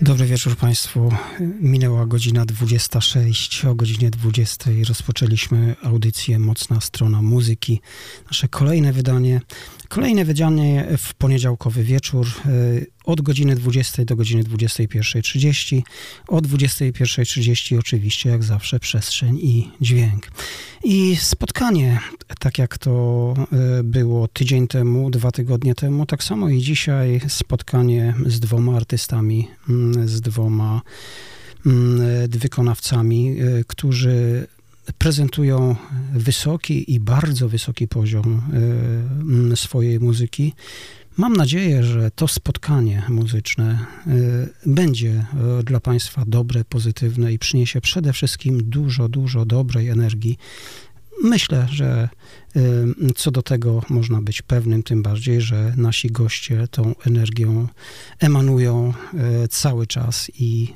Dobry wieczór Państwu. Minęła godzina 26. O godzinie 20 rozpoczęliśmy audycję Mocna Strona Muzyki. Nasze kolejne wydanie. Kolejne wydanie w poniedziałkowy wieczór od godziny 20 do godziny 21.30. O 21.30 oczywiście, jak zawsze, przestrzeń i dźwięk. I spotkanie, tak jak to e, było tydzień temu, dwa tygodnie temu, tak samo i dzisiaj spotkanie z dwoma artystami, mm, z dwoma mm, wykonawcami, e, którzy prezentują wysoki i bardzo wysoki poziom e, swojej muzyki. Mam nadzieję, że to spotkanie muzyczne będzie dla Państwa dobre, pozytywne i przyniesie przede wszystkim dużo, dużo dobrej energii. Myślę, że co do tego można być pewnym, tym bardziej, że nasi goście tą energią emanują cały czas i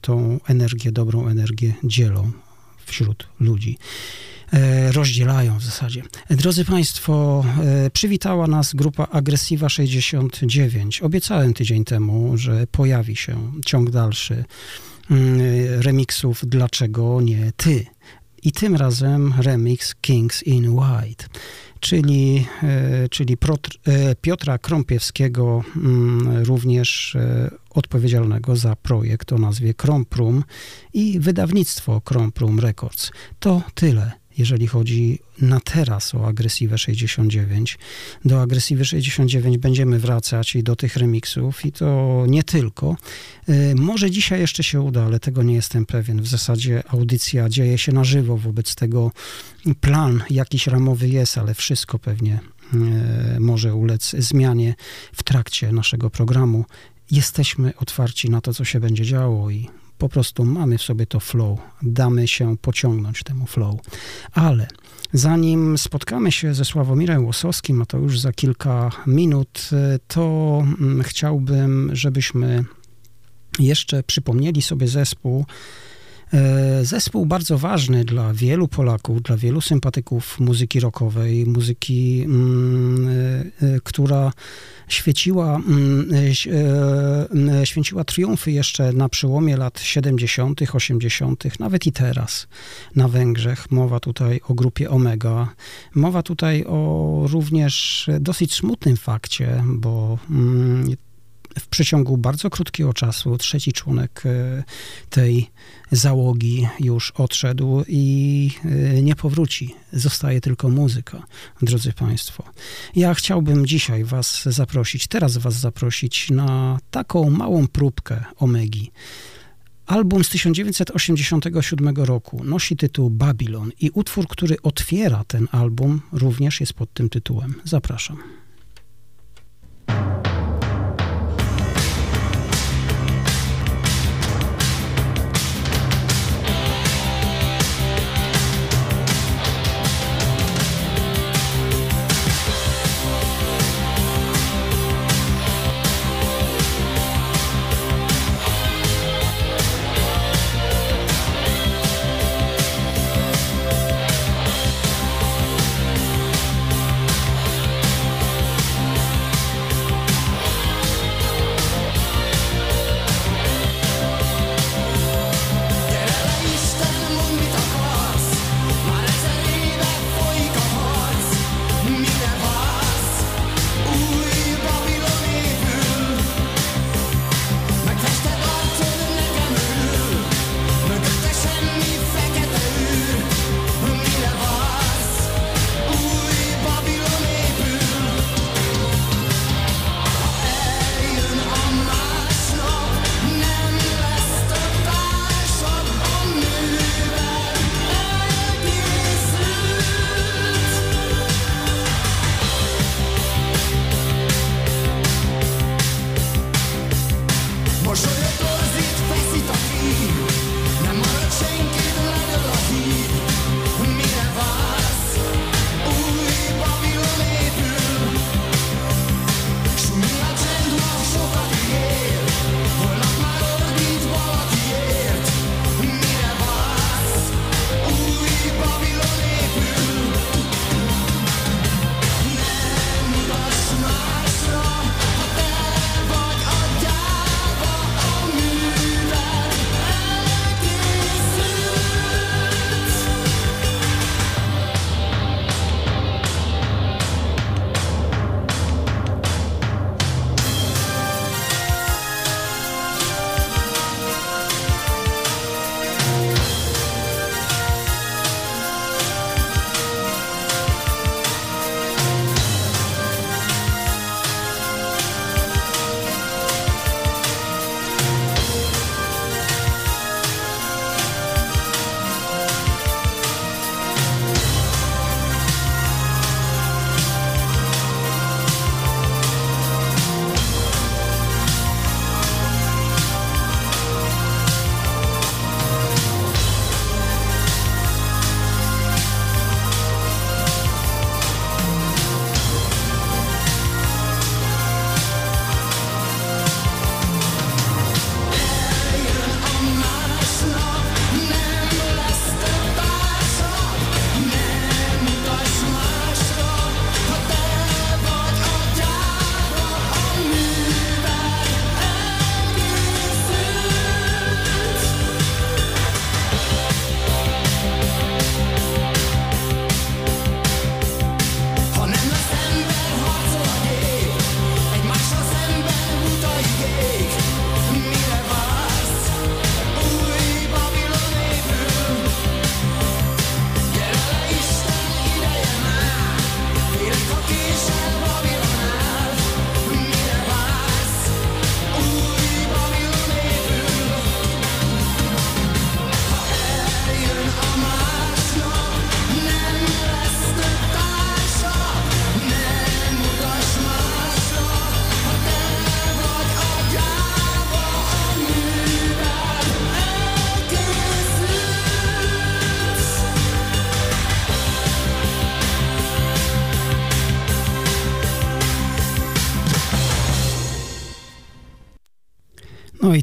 tą energię, dobrą energię dzielą wśród ludzi. Rozdzielają w zasadzie. Drodzy Państwo, przywitała nas grupa Agresiva 69. Obiecałem tydzień temu, że pojawi się ciąg dalszy remiksów Dlaczego nie ty? I tym razem remix Kings in White, czyli, czyli Piotra Krąpiewskiego, również odpowiedzialnego za projekt o nazwie Kromprum i wydawnictwo Kromprum Records. To tyle jeżeli chodzi na teraz o Agresywę 69. Do Agresywy 69 będziemy wracać i do tych remixów i to nie tylko. Może dzisiaj jeszcze się uda, ale tego nie jestem pewien. W zasadzie audycja dzieje się na żywo, wobec tego plan jakiś ramowy jest, ale wszystko pewnie może ulec zmianie w trakcie naszego programu. Jesteśmy otwarci na to, co się będzie działo i po prostu mamy w sobie to flow, damy się pociągnąć temu flow. Ale zanim spotkamy się ze Sławomirem Łosowskim, a to już za kilka minut, to chciałbym, żebyśmy jeszcze przypomnieli sobie zespół, Zespół bardzo ważny dla wielu Polaków, dla wielu sympatyków muzyki rockowej, muzyki, która świeciła, święciła triumfy jeszcze na przełomie lat 70., 80., nawet i teraz na Węgrzech. Mowa tutaj o grupie Omega. Mowa tutaj o również dosyć smutnym fakcie, bo w przeciągu bardzo krótkiego czasu trzeci członek tej załogi już odszedł i nie powróci. Zostaje tylko muzyka, drodzy Państwo. Ja chciałbym dzisiaj Was zaprosić, teraz Was zaprosić na taką małą próbkę Omegi. Album z 1987 roku nosi tytuł Babylon i utwór, który otwiera ten album, również jest pod tym tytułem. Zapraszam.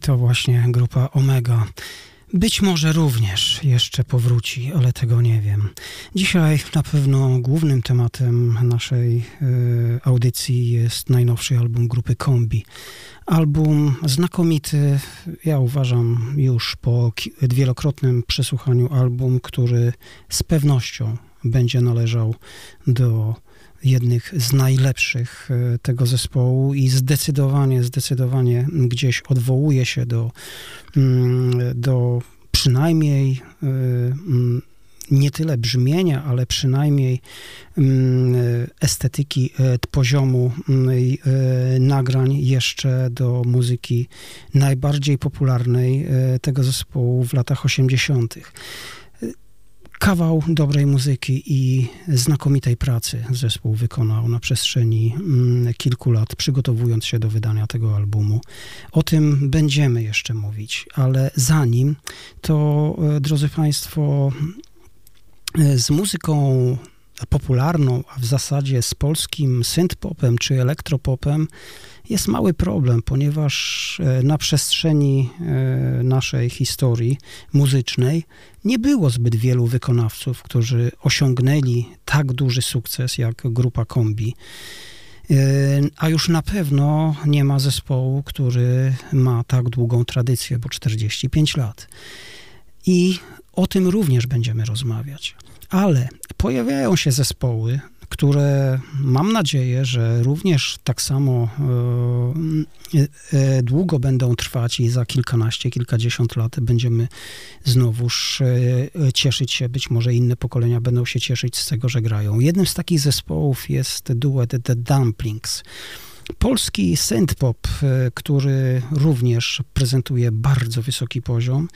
To właśnie grupa Omega. Być może również jeszcze powróci, ale tego nie wiem. Dzisiaj na pewno głównym tematem naszej y, audycji jest najnowszy album grupy Kombi. Album znakomity, ja uważam już po wielokrotnym przesłuchaniu album, który z pewnością będzie należał do jednych z najlepszych e, tego zespołu i zdecydowanie, zdecydowanie gdzieś odwołuje się do, mm, do przynajmniej e, mm, nie tyle brzmienia, ale przynajmniej mm, estetyki e, poziomu nagrań jeszcze do muzyki najbardziej popularnej tego zespołu w latach 80 kawał dobrej muzyki i znakomitej pracy zespół wykonał na przestrzeni mm, kilku lat, przygotowując się do wydania tego albumu. O tym będziemy jeszcze mówić, ale zanim to, e, drodzy Państwo, e, z muzyką popularną, a w zasadzie z polskim synthpopem czy elektropopem jest mały problem, ponieważ e, na przestrzeni e, naszej historii muzycznej nie było zbyt wielu wykonawców, którzy osiągnęli tak duży sukces jak grupa Kombi. E, a już na pewno nie ma zespołu, który ma tak długą tradycję, bo 45 lat. I o tym również będziemy rozmawiać. Ale pojawiają się zespoły, które mam nadzieję, że również tak samo e, e, długo będą trwać i za kilkanaście, kilkadziesiąt lat będziemy znowuż e, cieszyć się, być może inne pokolenia będą się cieszyć z tego, że grają. Jednym z takich zespołów jest duet The Dumplings. Polski synthpop, który również prezentuje bardzo wysoki poziom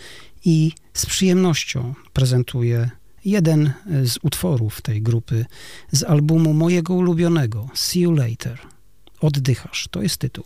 i z przyjemnością prezentuje jeden z utworów tej grupy z albumu mojego ulubionego See You Later. Oddychasz, to jest tytuł.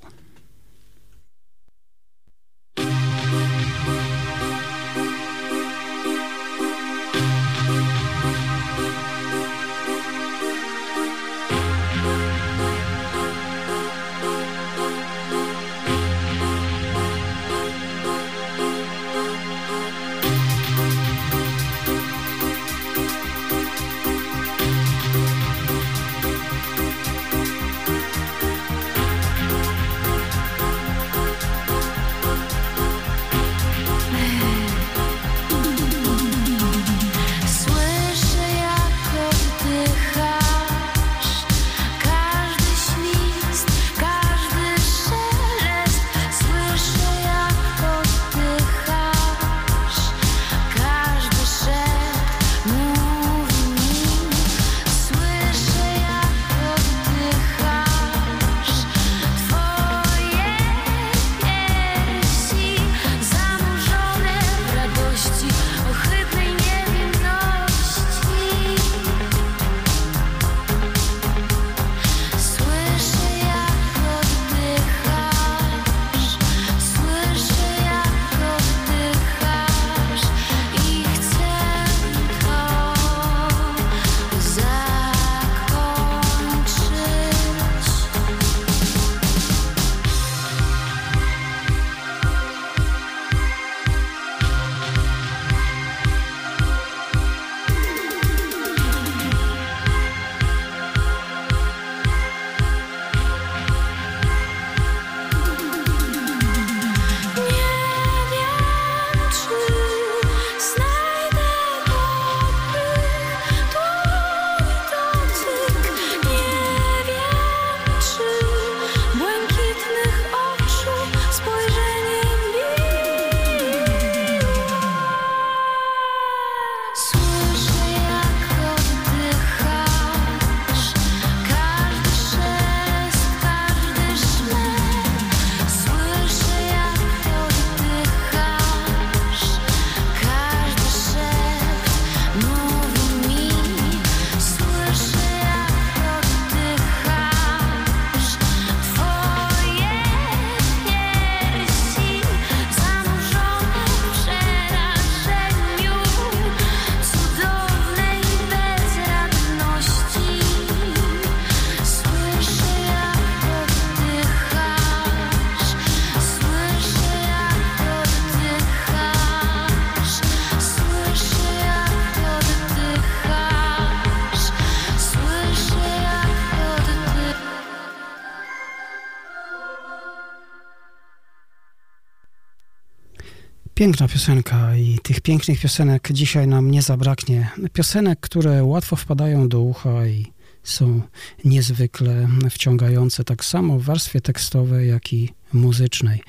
Piękna piosenka i tych pięknych piosenek dzisiaj nam nie zabraknie. Piosenek, które łatwo wpadają do ucha i są niezwykle wciągające, tak samo w warstwie tekstowej, jak i muzycznej.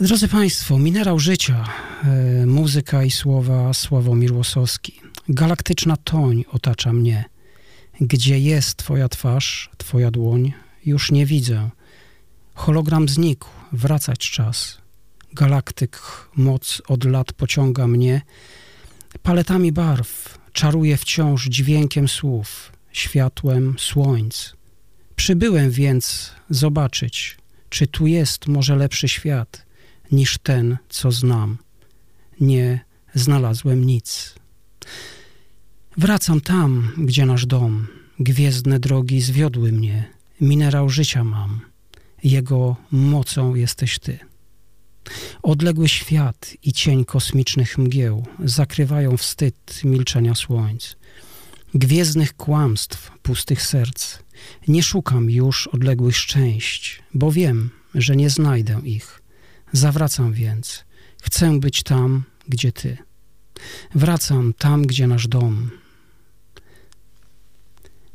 Drodzy Państwo, minerał życia, e, muzyka i słowa Sławomir Łosowski. Galaktyczna toń otacza mnie. Gdzie jest Twoja twarz, Twoja dłoń, już nie widzę. Hologram znikł, wracać czas galaktyk moc od lat pociąga mnie. Paletami barw czaruje wciąż dźwiękiem słów, światłem słońc. Przybyłem więc zobaczyć, czy tu jest może lepszy świat niż ten, co znam. Nie znalazłem nic. Wracam tam, gdzie nasz dom. Gwiezdne drogi zwiodły mnie. Minerał życia mam. Jego mocą jesteś ty. Odległy świat i cień kosmicznych mgieł zakrywają wstyd milczenia słońc. Gwiezdnych kłamstw, pustych serc. Nie szukam już odległych szczęść, bo wiem, że nie znajdę ich. Zawracam więc. Chcę być tam, gdzie Ty. Wracam tam, gdzie nasz dom.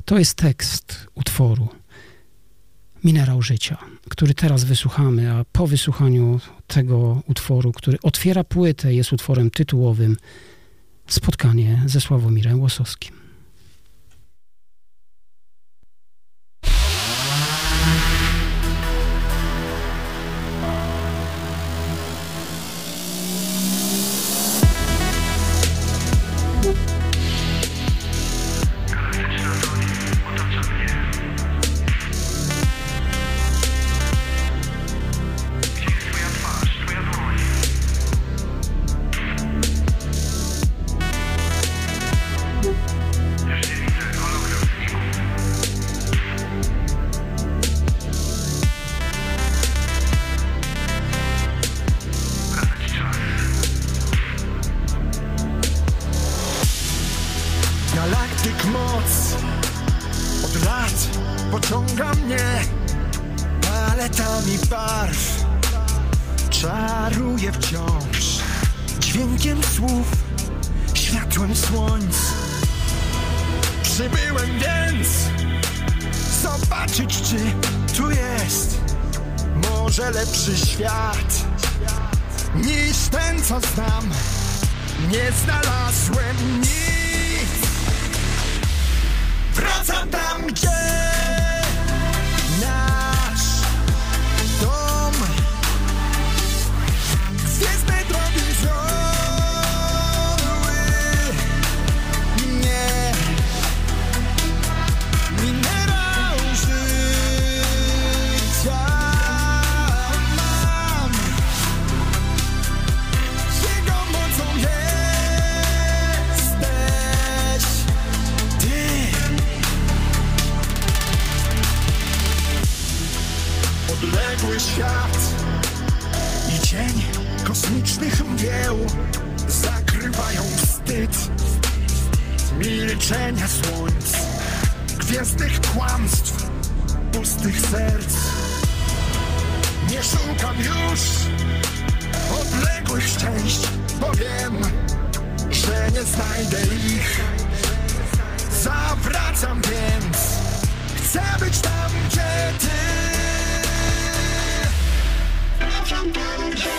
To jest tekst utworu Minerał Życia, który teraz wysłuchamy, a po wysłuchaniu tego utworu, który otwiera płytę, jest utworem tytułowym Spotkanie ze Sławomirem Łosowskim. ulic Gwiezdnych kłamstw, pustych serc. Nie szukam już odległych szczęść Powiem, że nie znajdę ich. Zawracam więc Chcę być tam, gdzie ty. Zawracam tam, gdzie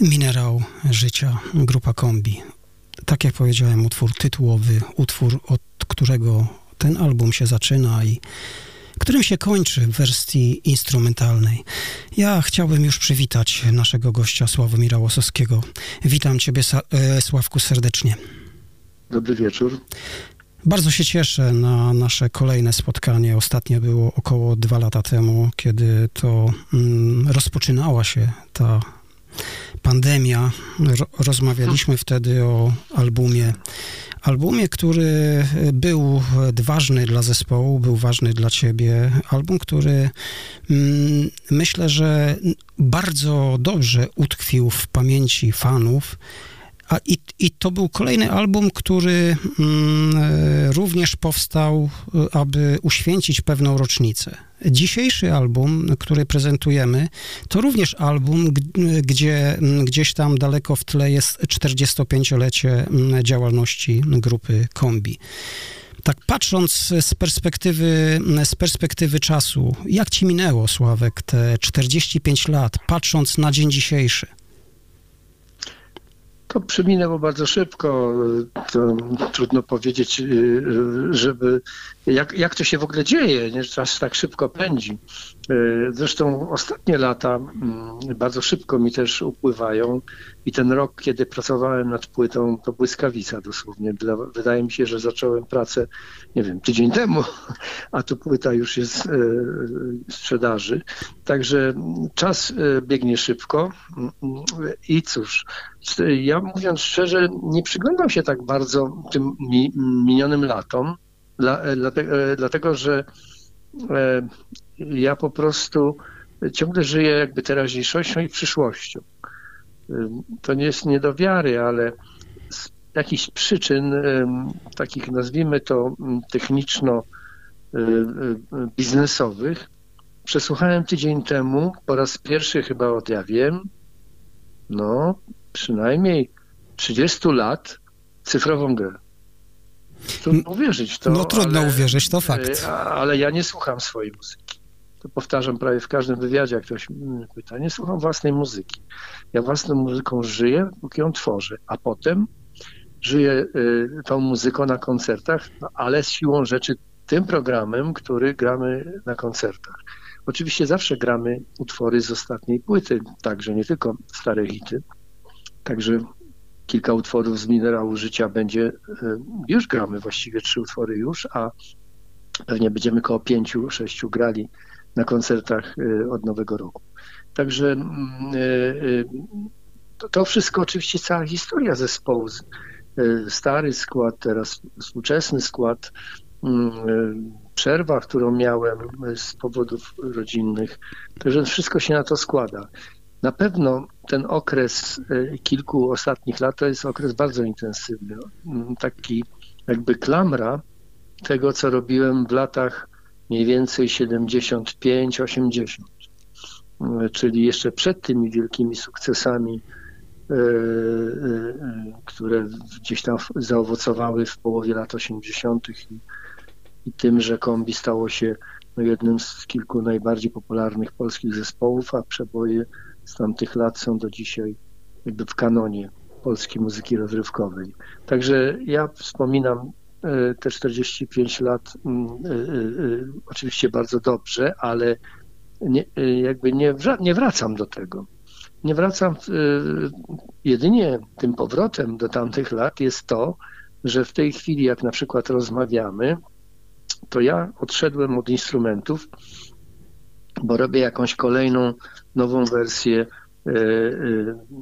Minerał życia, grupa kombi. Tak jak powiedziałem, utwór tytułowy, utwór, od którego ten album się zaczyna i którym się kończy w wersji instrumentalnej. Ja chciałbym już przywitać naszego gościa Sławomira Łosowskiego. Witam Ciebie, e, Sławku, serdecznie. Dobry wieczór. Bardzo się cieszę na nasze kolejne spotkanie. Ostatnie było około dwa lata temu, kiedy to mm, rozpoczynała się ta pandemia. Ro rozmawialiśmy wtedy o albumie albumie, który był ważny dla zespołu, był ważny dla ciebie. Album, który mm, myślę, że bardzo dobrze utkwił w pamięci fanów. A i, I to był kolejny album, który mm, również powstał, aby uświęcić pewną rocznicę. Dzisiejszy album, który prezentujemy, to również album, gdzie gdzieś tam daleko w tle jest 45-lecie działalności grupy Kombi. Tak patrząc z perspektywy, z perspektywy czasu, jak ci minęło, Sławek, te 45 lat, patrząc na dzień dzisiejszy? To przeminęło bardzo szybko. To trudno powiedzieć, y, żeby jak, jak to się w ogóle dzieje, nie? czas tak szybko pędzi. Y, zresztą ostatnie lata mm, bardzo szybko mi też upływają i ten rok, kiedy pracowałem nad płytą, to błyskawica dosłownie. Wydaje mi się, że zacząłem pracę, nie wiem, tydzień temu, a tu płyta już jest w y, sprzedaży. Także czas biegnie szybko i cóż, ja mówiąc szczerze, nie przyglądam się tak bardzo tym minionym latom, dlatego że ja po prostu ciągle żyję jakby teraźniejszością i przyszłością. To nie jest nie do wiary, ale z jakichś przyczyn, takich nazwijmy to techniczno-biznesowych, przesłuchałem tydzień temu, po raz pierwszy chyba od ja wiem, no przynajmniej 30 lat cyfrową grę. Trudno uwierzyć to. No trudno ale, uwierzyć, to fakt. Ale ja nie słucham swojej muzyki. To powtarzam prawie w każdym wywiadzie, jak ktoś mnie pyta. Nie słucham własnej muzyki. Ja własną muzyką żyję, póki ją tworzę, a potem żyję y, tą muzyką na koncertach, no, ale z siłą rzeczy tym programem, który gramy na koncertach. Oczywiście zawsze gramy utwory z ostatniej płyty, także nie tylko stare hity, Także kilka utworów z Minerału Życia będzie, e, już gramy właściwie trzy utwory już, a pewnie będziemy koło pięciu, sześciu grali na koncertach e, od nowego roku. Także mm, e, to wszystko oczywiście cała historia zespołu. Stary skład, teraz współczesny skład, mm, przerwa, którą miałem z powodów rodzinnych. Także wszystko się na to składa. Na pewno ten okres kilku ostatnich lat to jest okres bardzo intensywny. Mm, taki jakby klamra tego, co robiłem w latach mniej więcej 75-80, mm, czyli jeszcze przed tymi wielkimi sukcesami, e, e, które gdzieś tam zaowocowały w połowie lat 80. i, i tym, że kombi stało się no, jednym z kilku najbardziej popularnych polskich zespołów, a przeboje z tamtych lat są do dzisiaj jakby w kanonie polskiej muzyki rozrywkowej. Także ja wspominam e, te 45 lat mm, e, e, oczywiście bardzo dobrze, ale nie, jakby nie, nie wracam do tego. Nie wracam, jedynie tym powrotem do tamtych lat jest to, że w tej chwili, jak na przykład rozmawiamy, to ja odszedłem od instrumentów, bo robię jakąś kolejną nową wersję e, e,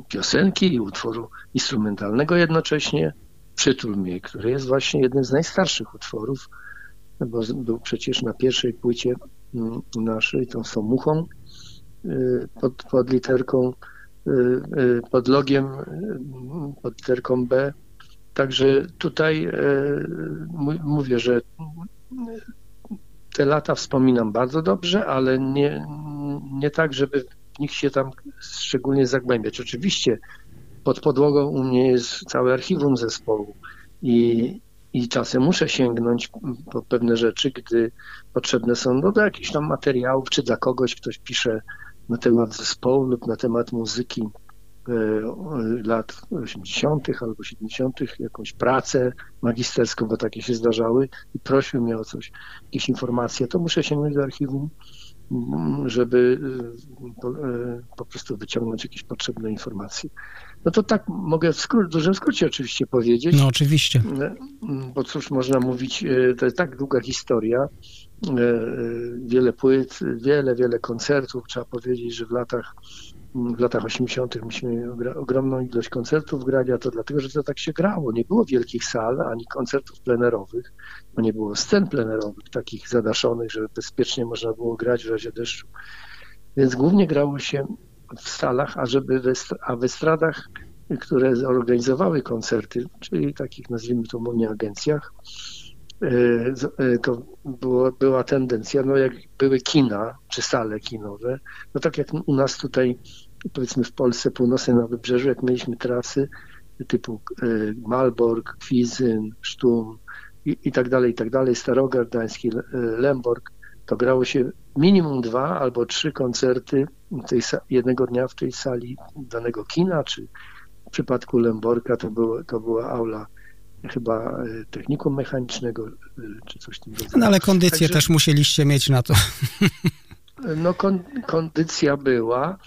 piosenki i utworu instrumentalnego jednocześnie. Przytul mnie, który jest właśnie jednym z najstarszych utworów, bo był przecież na pierwszej płycie mm, naszej, tą Somuchą, e, pod, pod literką, pod logiem, pod literką B. Także tutaj mówię, że te lata wspominam bardzo dobrze, ale nie, nie tak, żeby w nich się tam szczególnie zagłębiać. Oczywiście pod podłogą u mnie jest całe archiwum zespołu i, i czasem muszę sięgnąć po pewne rzeczy, gdy potrzebne są no, do jakichś tam materiałów, czy dla kogoś ktoś pisze na temat zespołu lub na temat muzyki lat 80. albo 70. jakąś pracę magisterską, bo takie się zdarzały i prosił mnie o coś, jakieś informacje, to muszę sięgnąć do archiwum, żeby po, po prostu wyciągnąć jakieś potrzebne informacje. No to tak mogę w, skrót, w dużym skrócie oczywiście powiedzieć. No oczywiście. Bo cóż można mówić, to jest tak długa historia, wiele płyt, wiele, wiele koncertów. Trzeba powiedzieć, że w latach w latach 80. myśmy ogromną ilość koncertów grali, a to dlatego, że to tak się grało. Nie było wielkich sal ani koncertów plenerowych, bo nie było scen plenerowych takich zadaszonych, żeby bezpiecznie można było grać w razie deszczu. Więc głównie grało się w salach, a, żeby a w które zorganizowały koncerty, czyli takich nazwijmy to umownie agencjach, to było, była tendencja, no jak były kina, czy sale kinowe, no tak jak u nas tutaj powiedzmy w Polsce północnej na wybrzeżu, jak mieliśmy trasy typu e, Malbork, Kwizyn, Sztum i, i tak dalej, i tak dalej, Starogard Gdański, e, Lemborg, to grało się minimum dwa albo trzy koncerty tej, jednego dnia w tej sali danego kina, czy w przypadku Lemborka to, było, to była aula chyba e, technikum mechanicznego, czy coś tym rodzaju. No ale kondycję Także, też musieliście mieć na to. No kon, kondycja była.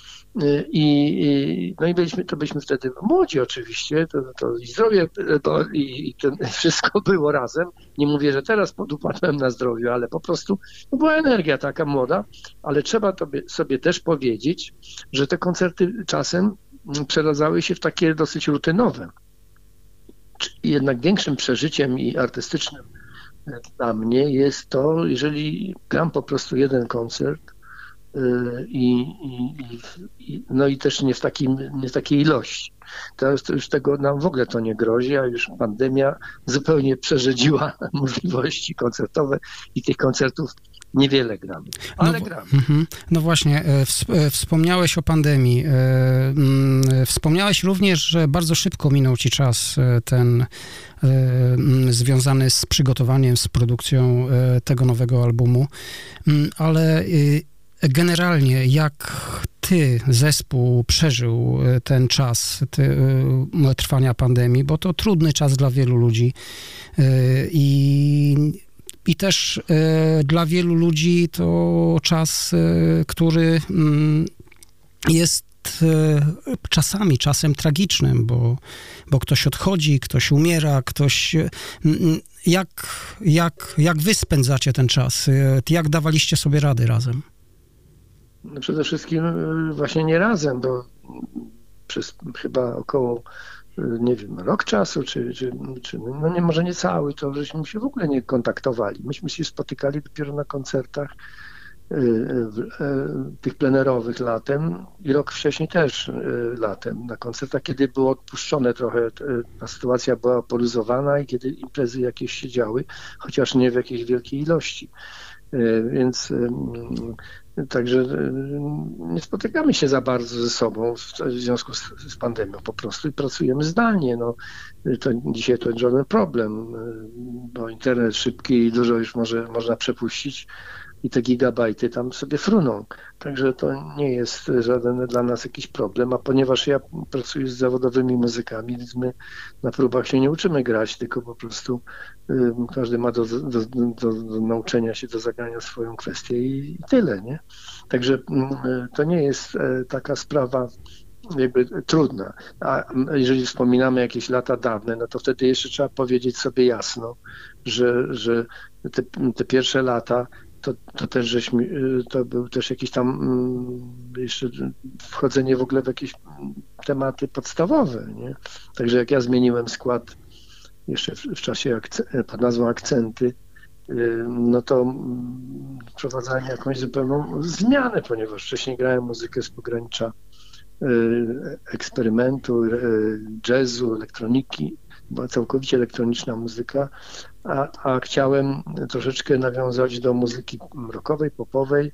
I, no i byliśmy, to byliśmy wtedy młodzi oczywiście, to, to i zdrowie to, i, i ten, wszystko było razem. Nie mówię, że teraz podupadłem na zdrowiu, ale po prostu no była energia taka młoda, ale trzeba tobie, sobie też powiedzieć, że te koncerty czasem przeradzały się w takie dosyć rutynowe. Jednak większym przeżyciem i artystycznym dla mnie jest to, jeżeli gram po prostu jeden koncert, i, i, i, no i też nie w, takim, nie w takiej ilości. Teraz to już tego nam w ogóle to nie grozi, a już pandemia zupełnie przerzedziła możliwości koncertowe i tych koncertów niewiele gramy, ale no, gramy. Mm, no właśnie, e, e, wspomniałeś o pandemii. E, mm, wspomniałeś również, że bardzo szybko minął ci czas ten mm, związany z przygotowaniem, z produkcją tego nowego albumu, ale generalnie jak ty, zespół, przeżył ten czas ty, trwania pandemii, bo to trudny czas dla wielu ludzi. I, i też dla wielu ludzi to czas, który mm, jest czasami, czasem tragicznym, bo, bo ktoś odchodzi, ktoś umiera, ktoś... Jak, jak, jak wy spędzacie ten czas? Jak dawaliście sobie rady razem? No przede wszystkim właśnie nie razem, bo przez chyba około, nie wiem, rok czasu, czy, czy, czy no nie, może nie cały, to żeśmy się w ogóle nie kontaktowali. Myśmy się spotykali dopiero na koncertach y, tych plenerowych latem i rok wcześniej też latem na koncertach, kiedy było odpuszczone trochę, ta sytuacja była poluzowana i kiedy imprezy jakieś się działy, chociaż nie w jakiejś wielkiej ilości. Więc Także e, nie spotykamy się za bardzo ze sobą w związku z, z pandemią po prostu i pracujemy zdalnie. No, to, dzisiaj to żaden problem, e, bo internet szybki i dużo już może, można przepuścić i te gigabajty tam sobie fruną. Także to nie jest żaden dla nas jakiś problem, a ponieważ ja pracuję z zawodowymi muzykami, więc my na próbach się nie uczymy grać, tylko po prostu y, każdy ma do, do, do, do, nauczenia się, do zagrania swoją kwestię i, i tyle, nie? Także y, to nie jest y, taka sprawa jakby trudna. A jeżeli wspominamy jakieś lata dawne, no to wtedy jeszcze trzeba powiedzieć sobie jasno, że, że te, te pierwsze lata to, to też żeśmy, y, to był też jakiś tam mm, jeszcze wchodzenie w ogóle w jakieś tematy podstawowe, nie? Także jak ja zmieniłem skład jeszcze w, w czasie pod nazwą akcenty, y, no to mm, wprowadzałem jakąś zupełną zmianę, ponieważ wcześniej grałem muzykę z pogranicza y, eksperymentu, jazzu, elektroniki, była całkowicie elektroniczna muzyka, a, a chciałem troszeczkę nawiązać do muzyki rockowej, popowej,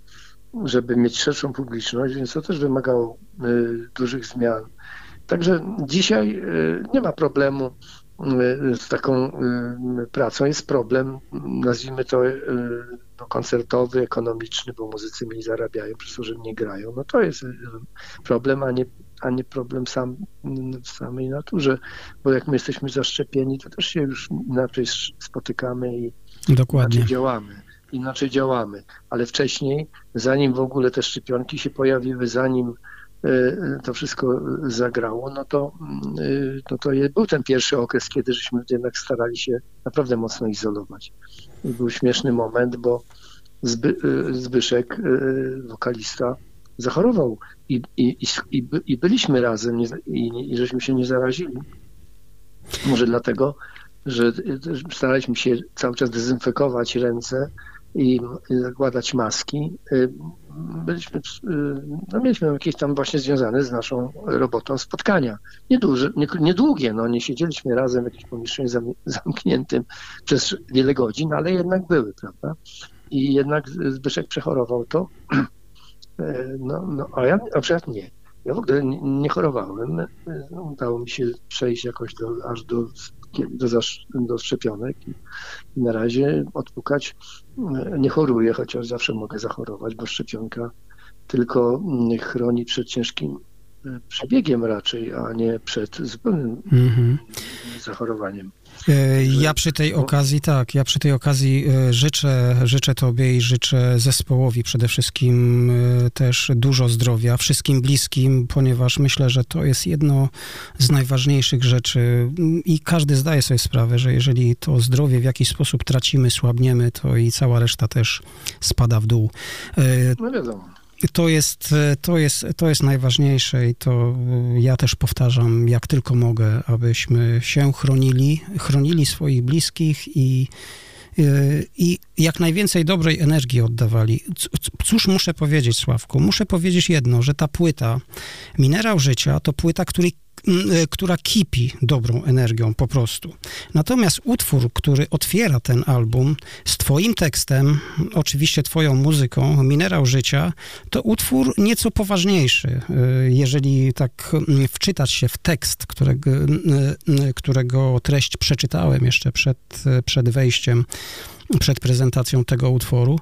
żeby mieć szerszą publiczność, więc to też wymagało y, dużych zmian. Także dzisiaj y, nie ma problemu y, z taką pracą. Jest problem, nazwijmy to no, koncertowy, ekonomiczny, bo muzycy mniej zarabiają, przez to, że nie grają. No to jest problem, a nie, a nie problem sam w samej naturze, bo jak my jesteśmy zaszczepieni, to też się już inaczej spotykamy i Dokładnie. inaczej działamy. Inaczej działamy, ale wcześniej, zanim w ogóle te szczepionki się pojawiły, zanim e, to wszystko zagrało, no to, e, no to był ten pierwszy okres, kiedy żeśmy jednak starali się naprawdę mocno izolować. I był śmieszny moment, bo Zby, e, Zbyszek, wokalista, zachorował i, i, i, i byliśmy razem i, i żeśmy się nie zarazili. Może dlatego, że staraliśmy się cały czas dezynfekować ręce i zakładać maski. Byliśmy, no mieliśmy jakieś tam właśnie związane z naszą robotą spotkania. Nieduże, nie, niedługie, no nie siedzieliśmy razem w jakimś pomieszczeniu zamkniętym przez wiele godzin, ale jednak były, prawda? I jednak Zbyszek przechorował to no, no, a ja na przykład nie. Ja w ogóle nie, nie chorowałem. E, udało mi się przejść jakoś do, aż do, do, do szczepionek i, i na razie odpukać e, nie choruję, chociaż zawsze mogę zachorować, bo szczepionka tylko mm, chroni przed ciężkim przebiegiem raczej, a nie przed zupełnym mm -hmm. zachorowaniem. E, ja przy tej okazji, tak, ja przy tej okazji e, życzę, życzę Tobie i życzę zespołowi przede wszystkim e, też dużo zdrowia, wszystkim bliskim, ponieważ myślę, że to jest jedno z najważniejszych rzeczy i każdy zdaje sobie sprawę, że jeżeli to zdrowie w jakiś sposób tracimy, słabniemy, to i cała reszta też spada w dół. No wiadomo to jest, to, jest, to jest najważniejsze i to ja też powtarzam, jak tylko mogę, abyśmy się chronili, chronili swoich bliskich i, i jak najwięcej dobrej energii oddawali. Cóż muszę powiedzieć, Sławku? Muszę powiedzieć jedno, że ta płyta Minerał Życia to płyta, której która kipi dobrą energią po prostu. Natomiast utwór, który otwiera ten album z twoim tekstem, oczywiście twoją muzyką, Minerał Życia, to utwór nieco poważniejszy. E, jeżeli tak wczytać się w tekst, którego, e, którego treść przeczytałem jeszcze przed, przed wejściem, przed prezentacją tego utworu,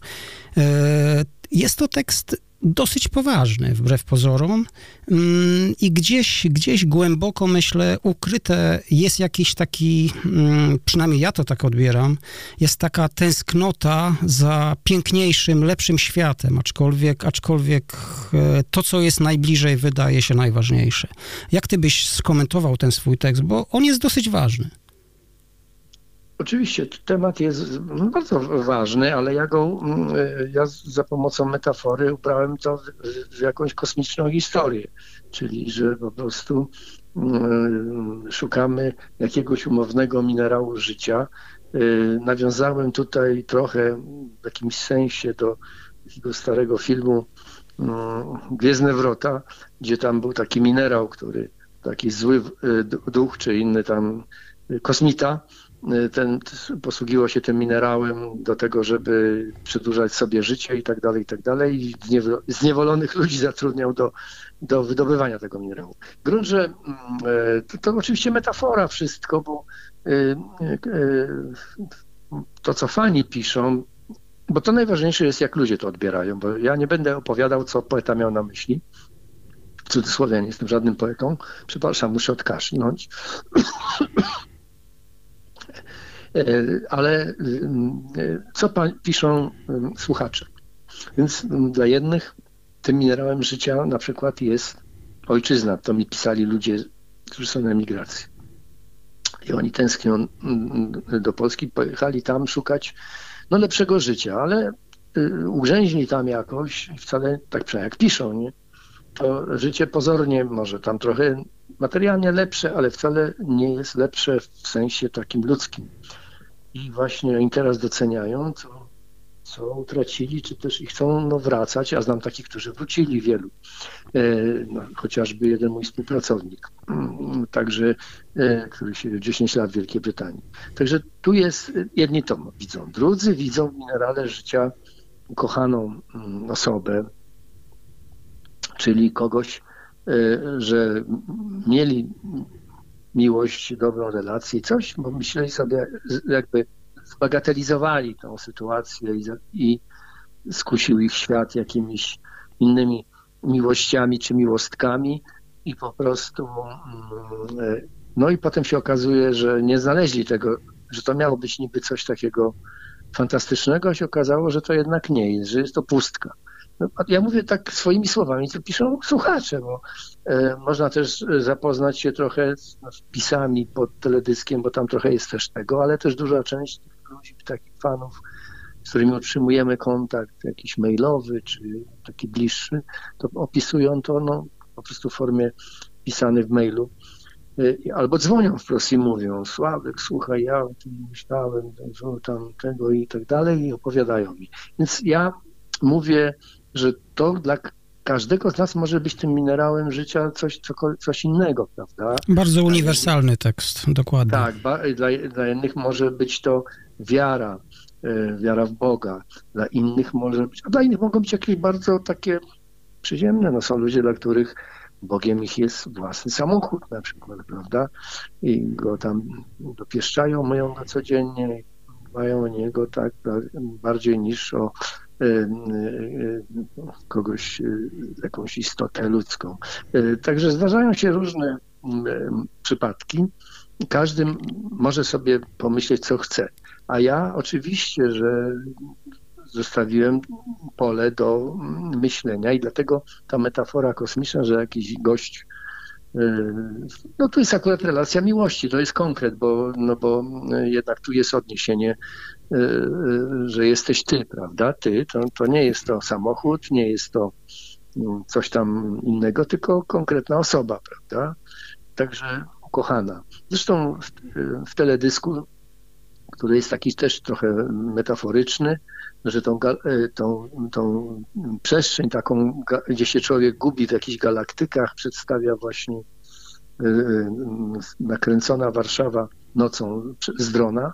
jest to tekst dosyć poważny, wbrew pozorom. Mm, I gdzieś, gdzieś głęboko, myślę, ukryte jest jakiś taki, mm, przynajmniej ja to tak odbieram, jest taka tęsknota za piękniejszym, lepszym światem, aczkolwiek, aczkolwiek e, to, co jest najbliżej, wydaje się najważniejsze. Jak ty byś skomentował ten swój tekst, bo on jest dosyć ważny. Oczywiście temat jest bardzo ważny, ale ja go mm, ja za pomocą metafory ubrałem to w jakąś kosmiczną historię, czyli że po prostu mm, szukamy jakiegoś umownego minerału życia. Y, nawiązałem tutaj trochę w jakimś sensie do takiego starego filmu mm, Gwiezdne Wrota, gdzie tam był taki minerał, który taki zły duch czy inny tam kosmita, ten, posługiwał się tym minerałem do tego, żeby przedłużać sobie życie i tak dalej, i tak dalej. I zniewolonych ludzi zatrudniał do, do wydobywania tego minerału. Grunt, że mm, e, to, to oczywiście metafora wszystko, bo e, to, co fani piszą, bo to najważniejsze jest, jak ludzie to odbierają, bo ja nie będę opowiadał, co poeta miał na myśli. W cudzysłowie, nie jestem żadnym poetą. Przepraszam, muszę odkaszlnąć. E, ale e, co piszą e, słuchacze? Więc dla jednych tym minerałem życia na przykład jest ojczyzna. To mi pisali ludzie, którzy są na emigracji. I oni tęsknią do Polski, pojechali tam szukać no, lepszego życia, ale ugrzęźli tam jakoś, wcale tak przynajmniej jak piszą, nie? to życie pozornie może tam trochę materialnie lepsze, ale wcale nie jest lepsze w sensie takim ludzkim i właśnie oni teraz doceniają, co, co utracili, czy też i chcą no, wracać. Ja znam takich, którzy wrócili wielu, e, no, chociażby jeden mój współpracownik, także, e, który się 10 lat w Wielkiej Brytanii. Także tu jest, jedni to widzą, drudzy widzą w minerale życia ukochaną mm, osobę, czyli kogoś, e, że mieli miłość, dobrą relację, coś, bo myśleli sobie, jakby zbagatelizowali tą sytuację i, i skusił ich świat jakimiś innymi miłościami czy miłostkami i po prostu. No i potem się okazuje, że nie znaleźli tego, że to miało być niby coś takiego fantastycznego, a się okazało, że to jednak nie jest, że jest to pustka. Ja mówię tak swoimi słowami, co piszą słuchacze, bo e, można też zapoznać się trochę z no, wpisami pod teledyskiem, bo tam trochę jest też tego, ale też duża część ludzi, takich fanów, z którymi utrzymujemy kontakt jakiś mailowy czy taki bliższy, to opisują to no, po prostu w formie pisanej w mailu. E, albo dzwonią wprost i mówią, Sławek, słuchaj, ja o tym myślałem, tam tego i tak dalej i opowiadają mi. Więc ja mówię że to dla każdego z nas może być tym minerałem życia coś, coś innego, prawda? Bardzo uniwersalny tekst, dokładnie. Tak, dla, dla innych może być to wiara, e, wiara w Boga, dla innych może być, a dla innych mogą być jakieś bardzo takie przyziemne, no są ludzie, dla których Bogiem ich jest własny samochód na przykład, prawda? I go tam dopieszczają, myją go codziennie, mają o niego tak bardziej niż o kogoś, y, jakąś istotę ludzką. Także zdarzają się różne przypadki. Każdy może sobie pomyśleć, co chce. A ja oczywiście, że zostawiłem pole do myślenia i dlatego ta metafora kosmiczna, że jakiś gość no tu jest akurat relacja miłości, to jest konkret, bo, no bo jednak tu jest odniesienie Y, y, że jesteś ty, prawda? Ty, to, to nie jest to samochód, nie jest to mm, coś tam innego, tylko konkretna osoba, prawda? Także ukochana. Zresztą w, w teledysku, który jest taki też trochę metaforyczny, że tą, y, tą, tą przestrzeń taką, gdzie się człowiek gubi w jakichś galaktykach, przedstawia właśnie nakręcona Warszawa nocą z drona,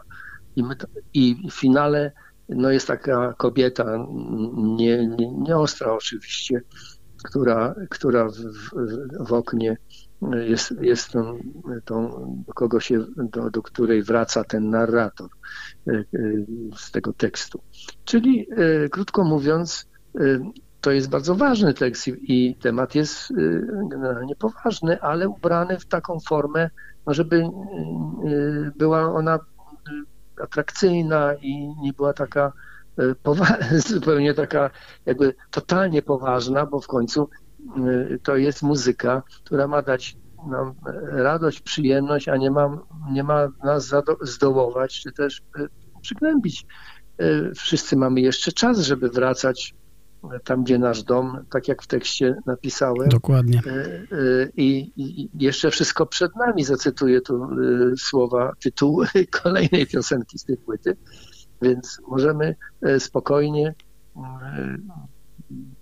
i, my, i w finale no jest taka kobieta, nie, nie, ostra oczywiście, która, która w, w, w oknie jest, jest tą, tą, kogo się, do, do której wraca ten narrator e, e, z tego tekstu. Czyli e, krótko mówiąc, to jest bardzo ważny tekst i temat jest generalnie poważny, ale ubrany w taką formę, no żeby była ona atrakcyjna i nie była taka e, zupełnie taka jakby totalnie poważna, bo w końcu e, to jest muzyka, która ma dać nam radość, przyjemność, a nie ma, nie ma nas zdołować, czy też e, przygnębić. Wszyscy mamy jeszcze czas, żeby wracać tam, gdzie nasz dom, tak jak w tekście napisałem. Dokładnie. I, i jeszcze wszystko przed nami, zacytuję tu słowa, tytułu kolejnej piosenki z tej płyty, więc możemy spokojnie,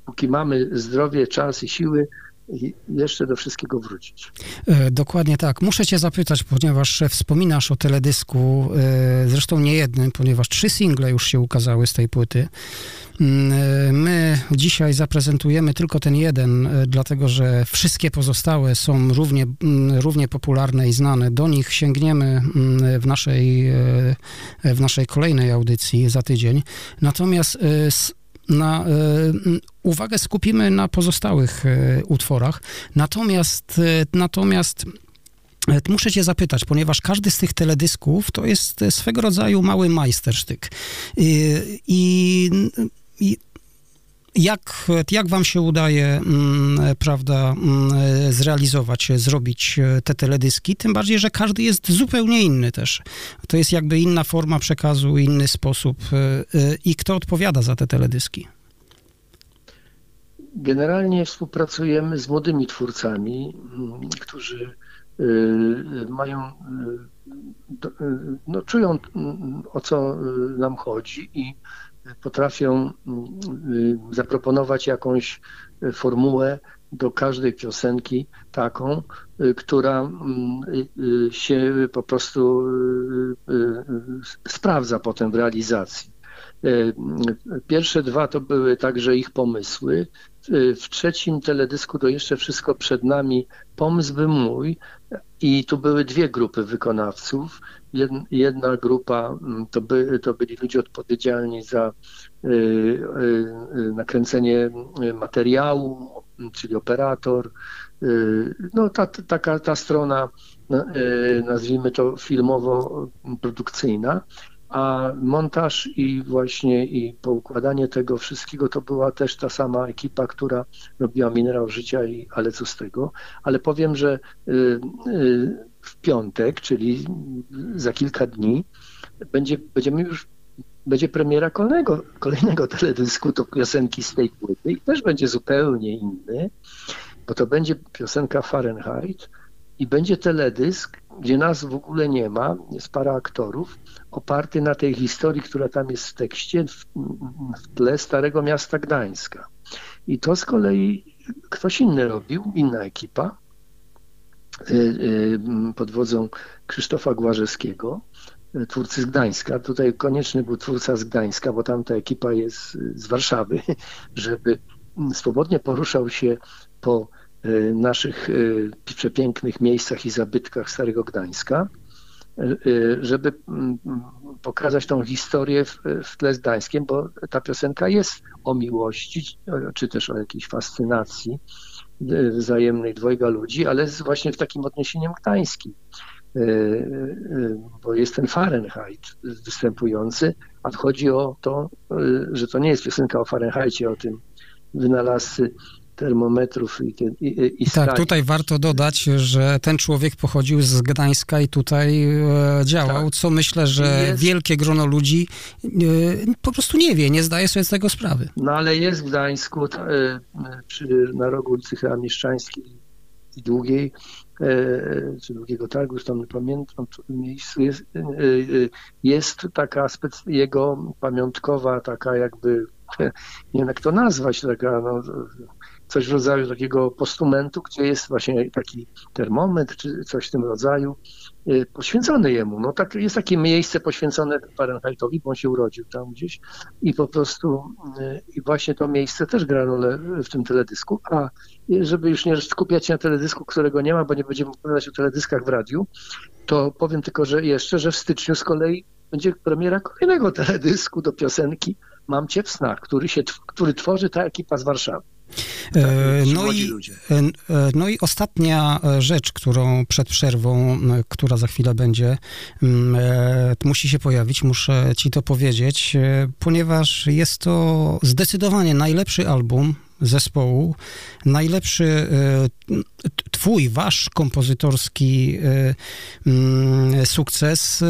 póki mamy zdrowie, czas i siły, i jeszcze do wszystkiego wrócić. Dokładnie tak. Muszę cię zapytać, ponieważ wspominasz o teledysku, zresztą nie jednym, ponieważ trzy single już się ukazały z tej płyty. Mm, my dzisiaj zaprezentujemy tylko ten jeden, e, dlatego że wszystkie pozostałe są równie, mm, równie popularne i znane. Do nich sięgniemy mm, w naszej, e, w naszej kolejnej audycji za tydzień. Natomiast e, na, uwagę skupimy na pozostałych utworach. Natomiast, natomiast Muszę cię zapytać, ponieważ każdy z tych teledysków to jest swego rodzaju mały majstersztyk. I, i i jak, jak wam się udaje, mm, prawda, mm, zrealizować, zrobić te teledyski? Tym bardziej, że każdy jest zupełnie inny też. To jest jakby inna forma przekazu, inny sposób. I kto odpowiada za te teledyski? Generalnie współpracujemy z młodymi twórcami, mm, którzy mają, no, czują o co nam chodzi i potrafią mm, y, zaproponować jakąś formułę do każdej piosenki taką, y, która mm, y, się po prostu sprawdza potem w realizacji. Pierwsze dwa to były także ich pomysły. W trzecim teledysku to jeszcze wszystko przed nami pomysł był mój i tu były dwie grupy wykonawców. Jedna grupa mm, to, by, to byli ludzie odpowiedzialni za y, y, y, nakręcenie materiału, czyli operator, no ta, taka ta strona, nazwijmy to filmowo-produkcyjna, a montaż i właśnie i poukładanie tego wszystkiego to była też ta sama ekipa, która robiła Minerał Życia i Ale co z tego, ale powiem, że y, y, w piątek, czyli za kilka dni będzie, będziemy już będzie premiera kolejnego, kolejnego teledysku, to piosenki z tej płyty i też będzie zupełnie inny, bo to będzie piosenka Fahrenheit i będzie teledysk, gdzie nas w ogóle nie ma, jest para aktorów, oparty na tej historii, która tam jest w tekście, w, w tle Starego Miasta Gdańska. I to z kolei ktoś inny robił, inna ekipa, y, y, pod wodzą Krzysztofa Głażewskiego, twórcy z Gdańska. Tutaj konieczny był twórca z Gdańska, bo tam ta ekipa jest z Warszawy, żeby swobodnie poruszał się po y, naszych przepięknych miejscach i zabytkach Starego Gdańska Y, żeby mm, pokazać tą historię w, tle zdańskim, bo ta piosenka jest o miłości, czy też o jakiejś fascynacji wzajemnej dwojga ludzi, ale jest właśnie w takim odniesieniem gdańskim, bo jest ten Fahrenheit występujący, a chodzi o to, że to nie jest piosenka o Fahrenheitie, o tym wynalazcy termometrów i, i, i Tak, tutaj warto dodać, że ten człowiek pochodził z Gdańska i tutaj e, działał, tak. co myślę, że jest... wielkie grono ludzi e, po prostu nie wie, nie zdaje sobie z tego sprawy. No ale jest w Gdańsku, e, przy, na rogu ulicy chyba Mieszczańskiej i Długiej, czy Długiego Targu, tam nie pamiętam, w tym miejscu jest, jest taka jego pamiątkowa, taka jakby nie wiem jak to nazwać, taka no, coś w rodzaju takiego postumentu, gdzie jest właśnie taki termometr czy coś w tym rodzaju y, poświęcony jemu. No tak, jest takie miejsce poświęcone Fahrenheitowi, bo on się urodził tam gdzieś i po prostu y, i właśnie to miejsce też gra rolę w tym teledysku, a żeby już nie skupiać się na teledysku, którego nie ma, bo nie będziemy opowiadać o teledyskach w radiu, to powiem tylko, że jeszcze, że w styczniu z kolei będzie premiera kolejnego teledysku do piosenki Mam Cię w snach, który, się, który tworzy ta ekipa z Warszawy. Tak, e, no, i, e, e, no i ostatnia rzecz, którą przed przerwą, która za chwilę będzie, musi się pojawić, muszę ci to powiedzieć, ponieważ jest to zdecydowanie najlepszy album zespołu, najlepszy twój, wasz kompozytorski sukces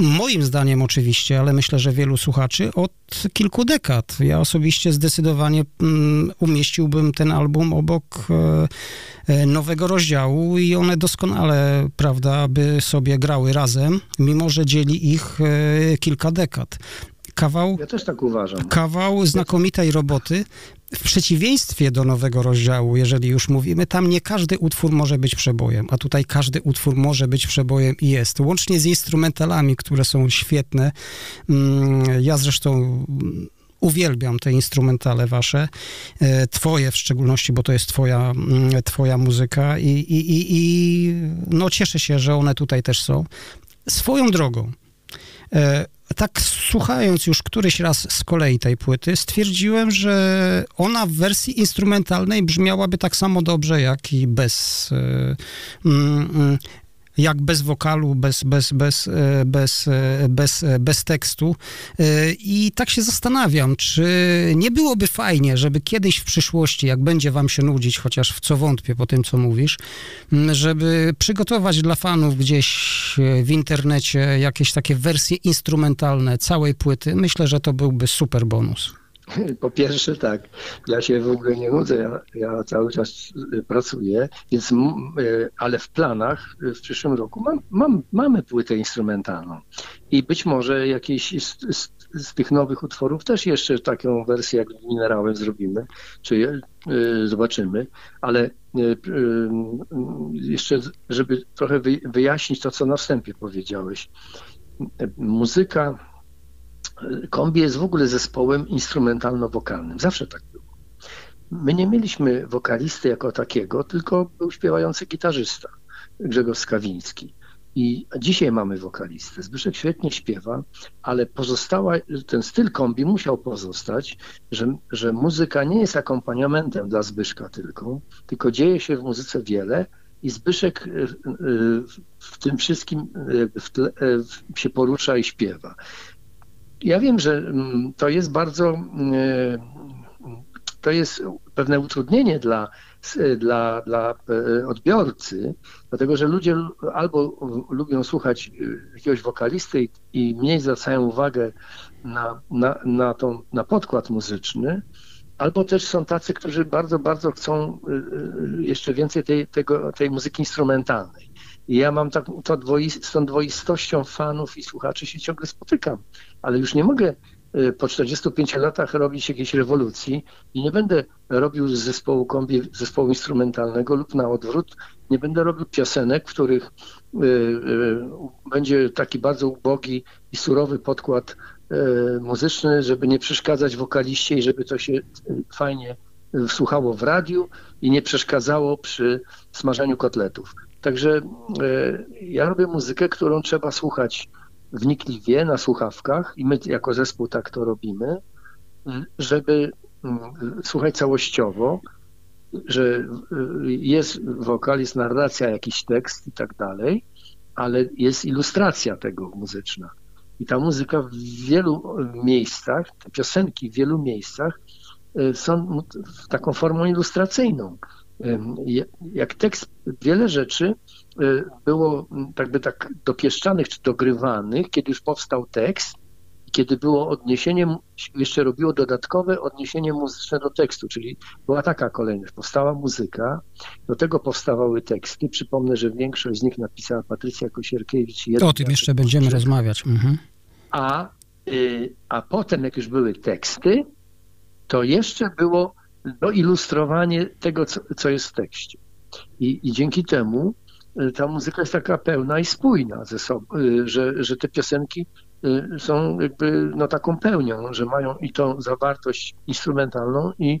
moim zdaniem oczywiście, ale myślę, że wielu słuchaczy, od kilku dekad. Ja osobiście zdecydowanie mm, umieściłbym ten album obok e, e, nowego rozdziału i one doskonale, prawda, by sobie grały razem, mimo że dzieli ich e, kilka dekad kawał. Ja też tak uważam. Kawał znakomitej roboty. W przeciwieństwie do nowego rozdziału, jeżeli już mówimy, tam nie każdy utwór może być przebojem, a tutaj każdy utwór może być przebojem i jest. Łącznie z instrumentalami, które są świetne. Mm, ja zresztą uwielbiam te instrumentale wasze, e, twoje w szczególności, bo to jest twoja, mm, twoja muzyka i, i, i, i no cieszę się, że one tutaj też są. Swoją drogą, tak słuchając już któryś raz z kolei tej płyty, stwierdziłem, że ona w wersji instrumentalnej brzmiałaby tak samo dobrze, jak i bez. Jak bez wokalu, bez, bez, bez, e, bez, e, bez, e, bez tekstu. I tak się zastanawiam, czy nie byłoby fajnie, żeby kiedyś w przyszłości, jak będzie wam się nudzić, chociaż w co wątpię po tym, co mówisz, żeby przygotować dla fanów gdzieś w internecie jakieś takie wersje instrumentalne całej płyty. Myślę, że to byłby super bonus. Po pierwsze tak, ja się w ogóle nie nudzę, ja, ja cały czas y, pracuję, więc, y, ale w planach y, w przyszłym roku mam, mam, mamy płytę instrumentalną. I być może jakieś z, z, z, tych nowych utworów też jeszcze taką wersję jak minerałem zrobimy, czy zobaczymy, ale jeszcze, żeby trochę wyjaśnić to, co na wstępie powiedziałeś. Muzyka Kombi jest w ogóle zespołem instrumentalno-wokalnym. Zawsze tak było. My nie mieliśmy wokalisty jako takiego, tylko był śpiewający gitarzysta Grzegorz Skawiński. I dzisiaj mamy wokalistę. Zbyszek świetnie śpiewa, ale pozostała, ten styl kombi musiał pozostać, że, że muzyka nie jest akompaniamentem dla Zbyszka tylko, tylko dzieje się w muzyce wiele i Zbyszek e, e, w tym wszystkim w tle, się porusza i śpiewa. Ja wiem, że mm, to jest bardzo to jest pewne utrudnienie dla, dla, dla e, odbiorcy, dlatego że ludzie albo lubią słuchać jakiegoś wokalisty i mniej zwracają uwagę na, na, na, tą, na podkład muzyczny, albo też są tacy, którzy bardzo, bardzo chcą jeszcze więcej tej, tego, tej muzyki instrumentalnej. I ja mam tak, to z tą dwoistością fanów i słuchaczy się ciągle spotykam, ale już nie mogę Y, po 45 latach robić jakiejś rewolucji i nie będę robił z zespołu kombi zespołu instrumentalnego lub na odwrót, nie będę robił piosenek, w których y, y, będzie taki bardzo ubogi i surowy podkład muzyczny, żeby nie przeszkadzać wokaliście i żeby to się fajnie słuchało w radiu i nie przeszkadzało przy smażeniu kotletów. Także ja robię muzykę, którą trzeba słuchać wnikliwie na słuchawkach i my jako zespół tak to robimy, żeby mm, słuchać całościowo, że jest wokalizm, narracja, jakiś tekst i tak dalej, ale jest ilustracja tego muzyczna. I ta muzyka w wielu miejscach, te piosenki w wielu miejscach e, są taką formą ilustracyjną. Jak tekst, wiele rzeczy Y, było jakby tak dopieszczanych czy dogrywanych, kiedy już powstał tekst, kiedy było odniesienie, jeszcze robiło dodatkowe odniesienie muzyczne do tekstu, czyli była taka kolejność. Powstała muzyka, do tego powstawały teksty. Przypomnę, że większość z nich napisała Patrycja Kosierkiewicz. O tym jeszcze będziemy rozmawiać. Mhm. A, y, a potem, jak już były teksty, to jeszcze było doilustrowanie tego, co, co jest w tekście. I, I dzięki temu Y, ta muzyka jest taka pełna i spójna ze sobą, y, że, że te piosenki y, są jakby no, taką pełnią, że mają i tą zawartość instrumentalną i,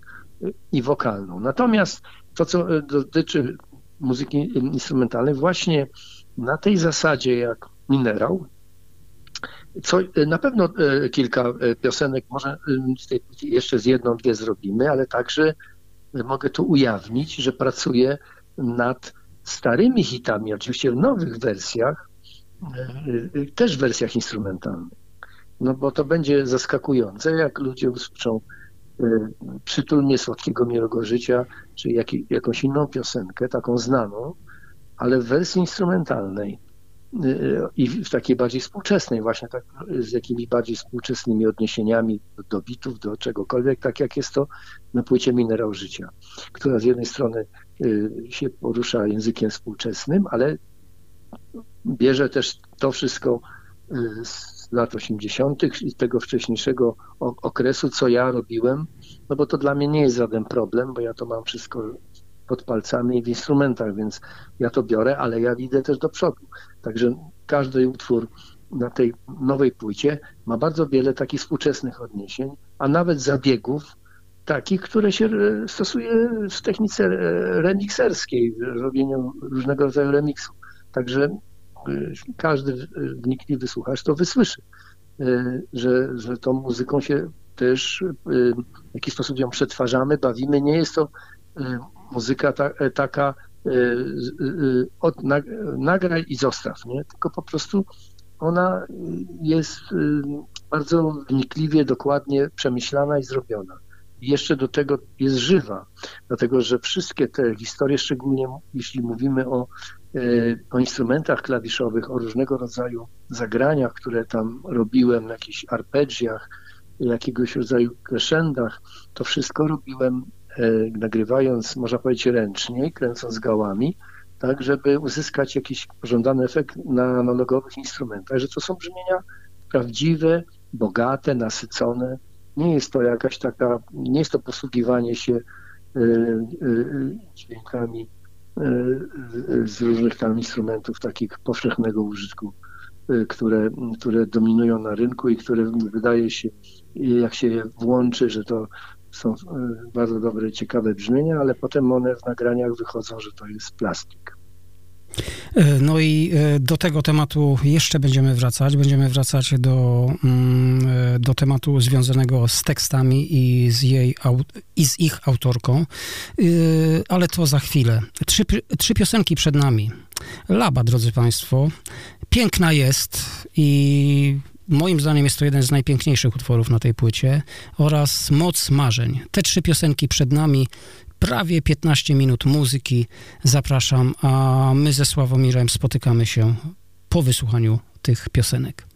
i wokalną. Natomiast to, co dotyczy muzyki instrumentalnej, właśnie na tej zasadzie jak minerał, co na pewno kilka piosenek, może jeszcze z jedną, dwie zrobimy, ale także mogę tu ujawnić, że pracuję nad starymi hitami, oczywiście w nowych wersjach, e, e, też w wersjach instrumentalnych. No bo to będzie zaskakujące, jak ludzie usłyszą e, Przytul mnie słodkiego miłego życia, czy jak, jakąś inną piosenkę, taką znaną, ale w wersji instrumentalnej i w takiej bardziej współczesnej, właśnie tak, z jakimiś bardziej współczesnymi odniesieniami do bitów, do czegokolwiek, tak jak jest to na płycie Minerał Życia, która z jednej strony się porusza językiem współczesnym, ale bierze też to wszystko y, z lat 80. i tego wcześniejszego okresu, co ja robiłem, no bo to dla mnie nie jest żaden problem, bo ja to mam wszystko pod palcami i w instrumentach, więc ja to biorę, ale ja idę też do przodu. Także każdy utwór na tej nowej płycie ma bardzo wiele takich współczesnych odniesień, a nawet zabiegów takich, które się stosuje w technice remixerskiej, w robieniu różnego rodzaju remixu. Także y, każdy wnikliwy słuchacz to wysłyszy, że, że tą muzyką się też w jakiś sposób ją przetwarzamy, bawimy. Nie jest to muzyka ta, e, taka e, e, od, nagraj i zostaw, nie? tylko po prostu ona jest bardzo wnikliwie, dokładnie przemyślana i zrobiona. Jeszcze do tego jest żywa, dlatego że wszystkie te historie, szczególnie jeśli mówimy o, o instrumentach klawiszowych, o różnego rodzaju zagraniach, które tam robiłem, na jakichś arpeggiach, jakiegoś rodzaju crescendach, to wszystko robiłem E, nagrywając, można powiedzieć, ręcznie, kręcąc gałami, tak, żeby uzyskać jakiś pożądany efekt na analogowych instrumentach, że to są brzmienia prawdziwe, bogate, nasycone. Nie jest to jakaś taka, nie jest to posługiwanie się e, e, dźwiękami z różnych tam instrumentów takich powszechnego użytku, które, które dominują na rynku i które wydaje się, jak się je włączy, że to są bardzo dobre, ciekawe brzmienia, ale potem one w nagraniach wychodzą, że to jest plastik. E, no i e, do tego tematu jeszcze będziemy wracać. Będziemy wracać do, mm, e, do tematu związanego z tekstami i z, jej, i z ich autorką, ale to za chwilę. Trzy, trzy piosenki przed nami. Laba, drodzy Państwo, piękna jest i moim zdaniem jest to jeden z najpiękniejszych utworów na tej płycie oraz Moc Marzeń. Te trzy piosenki przed nami prawie 15 minut muzyki. Zapraszam, a my ze Sławomirem spotykamy się po wysłuchaniu tych piosenek.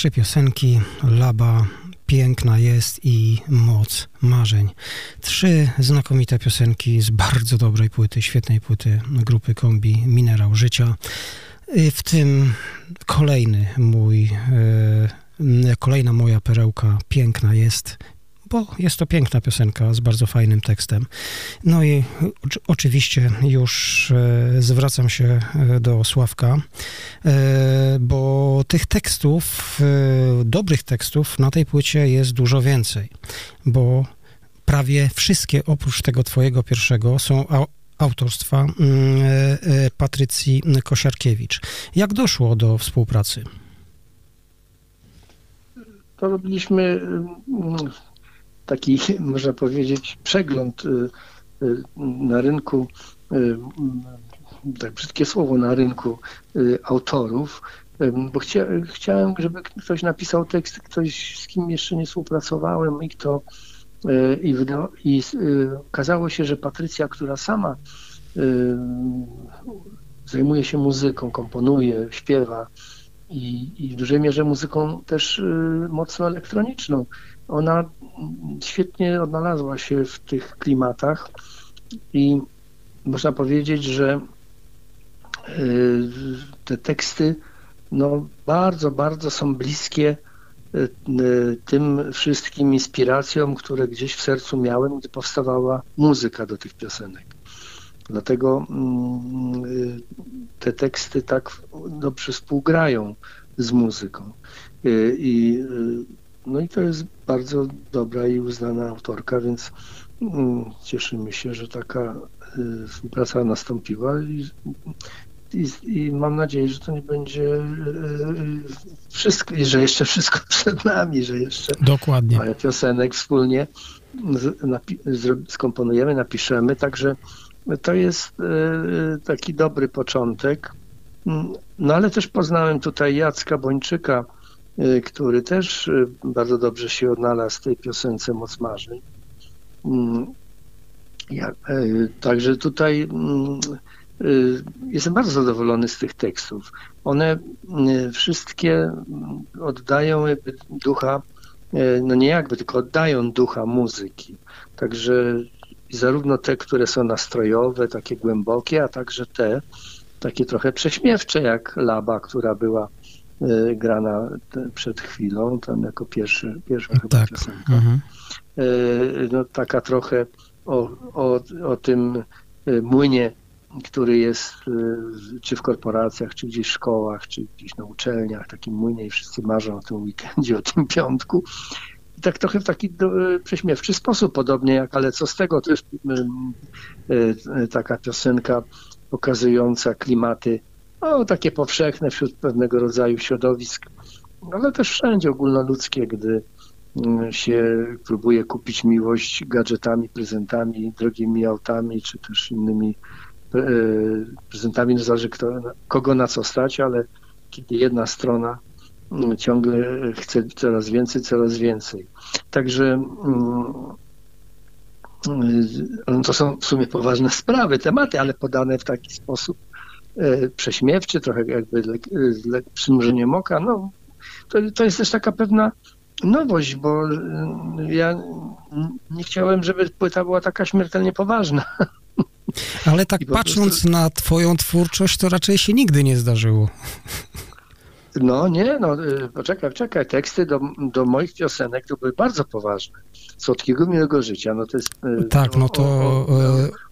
Trzy piosenki, Laba, Piękna jest i Moc Marzeń. Trzy znakomite piosenki z bardzo dobrej płyty, świetnej płyty grupy Kombi Minerał Życia. W tym kolejny mój, e, kolejna moja perełka Piękna jest bo jest to piękna piosenka z bardzo fajnym tekstem. No i oczywiście już e, zwracam się e, do Sławka, e, bo tych tekstów, dobrych tekstów na tej płycie jest dużo więcej, bo prawie wszystkie oprócz tego twojego pierwszego są autorstwa mm, Patrycji Kosiarkiewicz. Jak doszło do współpracy? To robiliśmy mm, taki, można powiedzieć, przegląd y, y, na rynku y, tak brzydkie słowo, na rynku autorów, bo chcia, chciałem, żeby ktoś napisał tekst, ktoś z kim jeszcze nie współpracowałem i kto i, i okazało się, że Patrycja, która sama zajmuje się muzyką, komponuje, śpiewa i, i w dużej mierze muzyką też mocno elektroniczną. Ona świetnie odnalazła się w tych klimatach i można powiedzieć, że te teksty no, bardzo, bardzo są bliskie tym wszystkim inspiracjom, które gdzieś w sercu miałem, gdy powstawała muzyka do tych piosenek. Dlatego mm, te teksty tak dobrze współgrają z muzyką. I, no i to jest bardzo dobra i uznana autorka, więc mm, cieszymy się, że taka y, współpraca nastąpiła i, i, i, mam nadzieję, że to nie będzie y, y, wszystko, że jeszcze wszystko przed nami, że jeszcze Dokładnie. parę piosenek wspólnie skomponujemy, napiszemy, także to jest taki dobry początek. Mm, no ale też poznałem tutaj Jacka Bończyka, który też y, bardzo dobrze się odnalazł w tej piosence Moc Marzeń. Mm, ja, y, także tutaj mm, jestem bardzo zadowolony z tych tekstów. One wszystkie oddają ducha, no nie jakby, tylko oddają ducha muzyki. Także zarówno te, które są nastrojowe, takie głębokie, a także te takie trochę prześmiewcze, jak Laba, która była Y, grana przed chwilą, tam jako pierwszy, pierwsza chyba tak. piosenka. Mhm. Y, no, taka trochę o, o, o tym y, młynie, który jest czy w korporacjach, czy gdzieś w szkołach, czy gdzieś na uczelniach, takim młynie i wszyscy marzą o tym weekendzie, o tym piątku. I tak trochę w taki prześmiewczy sposób, podobnie jak Ale co z tego, to jest taka piosenka pokazująca klimaty no, takie powszechne wśród pewnego rodzaju środowisk, ale też wszędzie ogólnoludzkie, gdy mm, się próbuje kupić miłość gadżetami, prezentami, drogimi autami, czy też innymi e, prezentami, no zależy kto, kogo na co stać, ale kiedy jedna strona mm, ciągle chce coraz więcej, coraz więcej. Także mm, no to są w sumie poważne sprawy, tematy, ale podane w taki sposób, E, prześmiewczy, trochę jakby z przymrużeniem oka. No, to, to jest też taka pewna nowość, bo e, ja nie chciałem, żeby płyta była taka śmiertelnie poważna. Ale tak patrząc prostu... na twoją twórczość, to raczej się nigdy nie zdarzyło. No nie, no y, poczekaj, czekaj. Teksty do, do moich piosenek to były bardzo poważne. Słodkiego miłego życia, no to jest y, tak, no to... o, o,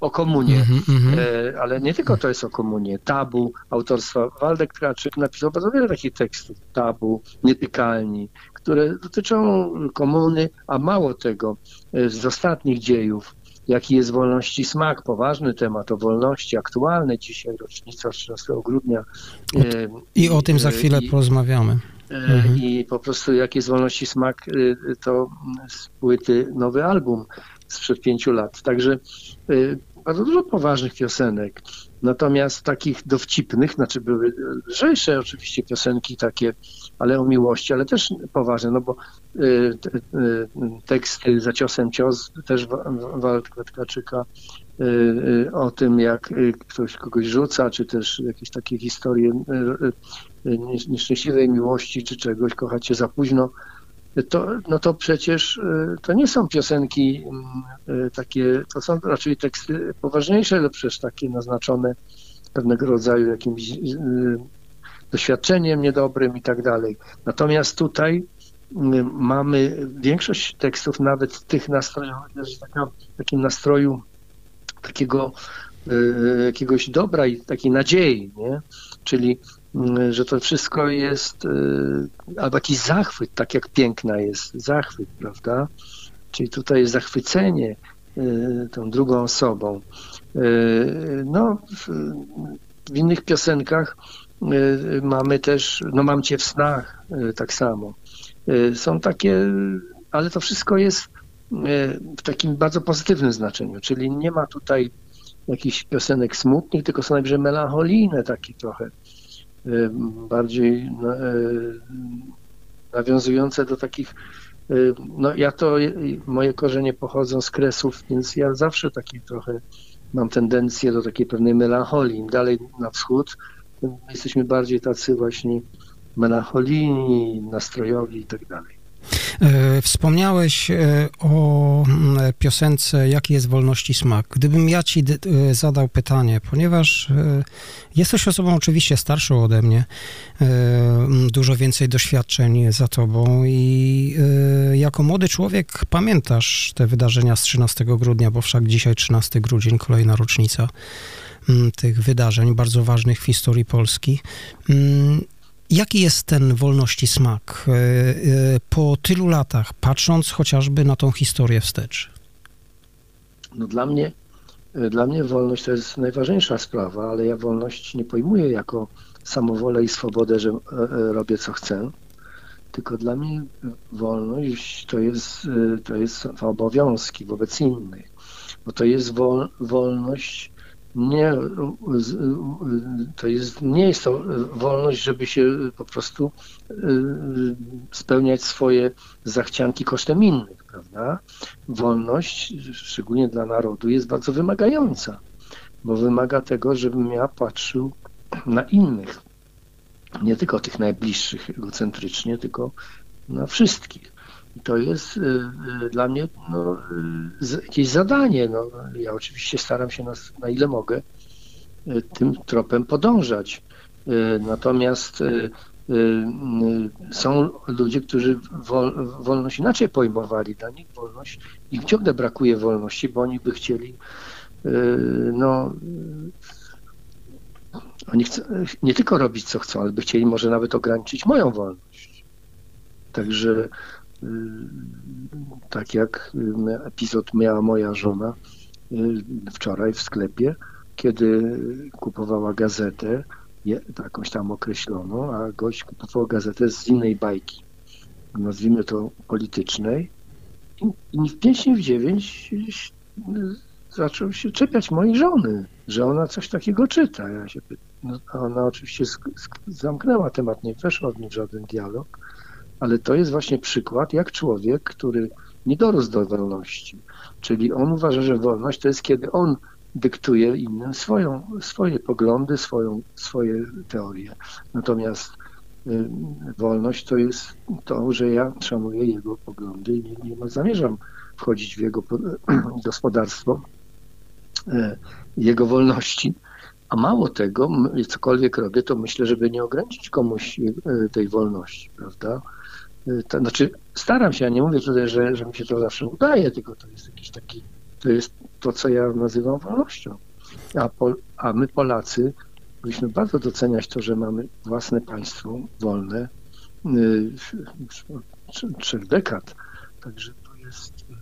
o komunie, mm -hmm. ale nie tylko to jest o komunie. Tabu autorstwa Waldek Traczyk napisał bardzo wiele takich tekstów. Tabu, Nietykalni, które dotyczą komuny, a mało tego, z ostatnich dziejów jaki jest wolności smak, poważny temat o wolności, aktualny dzisiaj, rocznica 13 grudnia. I o tym za chwilę I, porozmawiamy. E, mhm. I po prostu jaki jest wolności smak, e, to z płyty nowy album sprzed pięciu lat. Także bardzo dużo poważnych piosenek. Natomiast takich dowcipnych, znaczy były lżejsze oczywiście piosenki takie, ale o miłości, ale też poważne, no bo y, y, teksty za ciosem cios też Waldka Tkaczyka y, o tym, jak ktoś kogoś rzuca, czy też jakieś takie historie nieszczęśliwej miłości, czy czegoś, kochacie za późno, to, no to przecież y, to nie są piosenki mm, y, takie, to są raczej teksty poważniejsze, ale przecież takie naznaczone pewnego rodzaju jakimś y, doświadczeniem niedobrym i tak dalej. Natomiast tutaj mamy większość tekstów, nawet tych nastrojowych, taka, takim nastroju takiego jakiegoś dobra i takiej nadziei, nie? Czyli że to wszystko jest, y, albo jakiś zachwyt, tak jak piękna jest zachwyt, prawda? Czyli tutaj jest zachwycenie y, tą drugą osobą. Y, no, w innych piosenkach mamy też, no mam cię w snach, tak samo. Są takie, ale to wszystko jest w takim bardzo pozytywnym znaczeniu, czyli nie ma tutaj jakichś piosenek smutnych, tylko są najwyżej melancholijne, takie trochę bardziej nawiązujące do takich no ja to, moje korzenie pochodzą z Kresów, więc ja zawsze taki trochę mam tendencję do takiej pewnej melancholii. Im dalej na wschód, jesteśmy bardziej tacy właśnie melancholijni, nastrojowi i tak dalej. E, wspomniałeś e, o mm, piosence Jaki jest wolności smak. Gdybym ja ci e, zadał pytanie, ponieważ jesteś osobą oczywiście starszą ode mnie, dużo więcej doświadczeń za tobą i jako młody człowiek pamiętasz te wydarzenia z 13 grudnia, bo wszak dzisiaj 13 grudzień, kolejna rocznica tych wydarzeń bardzo ważnych w historii Polski. Jaki jest ten wolności smak e, e, po tylu latach, patrząc chociażby na tą historię wstecz? No dla mnie, e, dla mnie wolność to jest najważniejsza sprawa, ale ja wolność nie pojmuję jako samowolę i swobodę, że robię co chcę, tylko dla mnie wolność to jest, to jest obowiązki wobec innych, bo to jest wol, wolność nie, to jest, nie jest to wolność, żeby się po prostu y, spełniać swoje zachcianki kosztem innych, prawda? Wolność, szczególnie dla narodu, jest bardzo wymagająca, bo wymaga tego, żebym ja patrzył na innych, nie tylko tych najbliższych egocentrycznie, tylko na wszystkich. To jest y, y, dla mnie no, y, jakieś zadanie. No, ja oczywiście staram się na, na ile mogę tym tropem podążać. Natomiast są ludzie, którzy wol, wolność inaczej pojmowali. Dla nich wolność, im ciągle brakuje wolności, bo oni by chcieli, no, oni chcą, nie tylko robić co chcą, ale by chcieli może nawet ograniczyć moją wolność. Także tak jak epizod miała moja żona y, wczoraj w sklepie, kiedy kupowała gazetę, jakąś tam określoną, a gość kupował gazetę z innej bajki, nazwijmy to politycznej. I w 5 w 9 zaczął się czepiać mojej żony, że ona coś takiego czyta. Ja się. No, ona oczywiście zamknęła temat, nie weszła w nim żaden dialog ale to jest właśnie przykład, jak człowiek, który nie dorósł do wolności, czyli on uważa, że wolność to jest kiedy on dyktuje innym swoją, swoje poglądy, swoją, swoje teorie. Natomiast y, wolność to jest to, że ja szanuję jego poglądy i nie, nie zamierzam wchodzić w jego gospodarstwo, y, jego wolności. A mało tego, cokolwiek robię, to myślę, żeby nie ograniczyć komuś y, tej wolności, prawda? To znaczy staram się, ja nie mówię tutaj, że, że mi się to zawsze udaje, tylko to jest jakiś taki, to jest to, co ja nazywam wolnością. A, Pol, a my Polacy powinniśmy bardzo doceniać to, że mamy własne państwo wolne yy, trzech dekad. Także to jest, yy,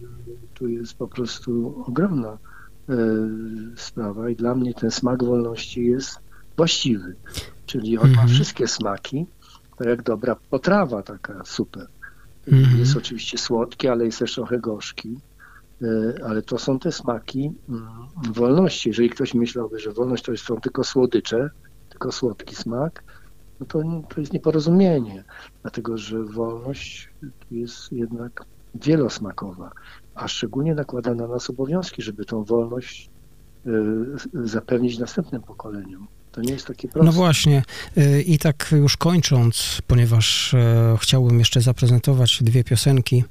to jest po prostu ogromna sprawa i dla mnie ten smak wolności jest właściwy. Czyli on ma mhm. wszystkie smaki, to jak dobra potrawa taka super. Mhm. Jest oczywiście słodki, ale jest też trochę gorzki. E, ale to są te smaki mm, wolności. Jeżeli ktoś myślałby, że wolność to są tylko słodycze, tylko słodki smak, no to, to jest nieporozumienie, dlatego że wolność jest jednak wielosmakowa, a szczególnie nakłada na nas obowiązki, żeby tą wolność e, zapewnić następnym pokoleniom. To nie jest takie proste. No właśnie. Y, I tak już kończąc, ponieważ e, chciałbym jeszcze zaprezentować dwie piosenki,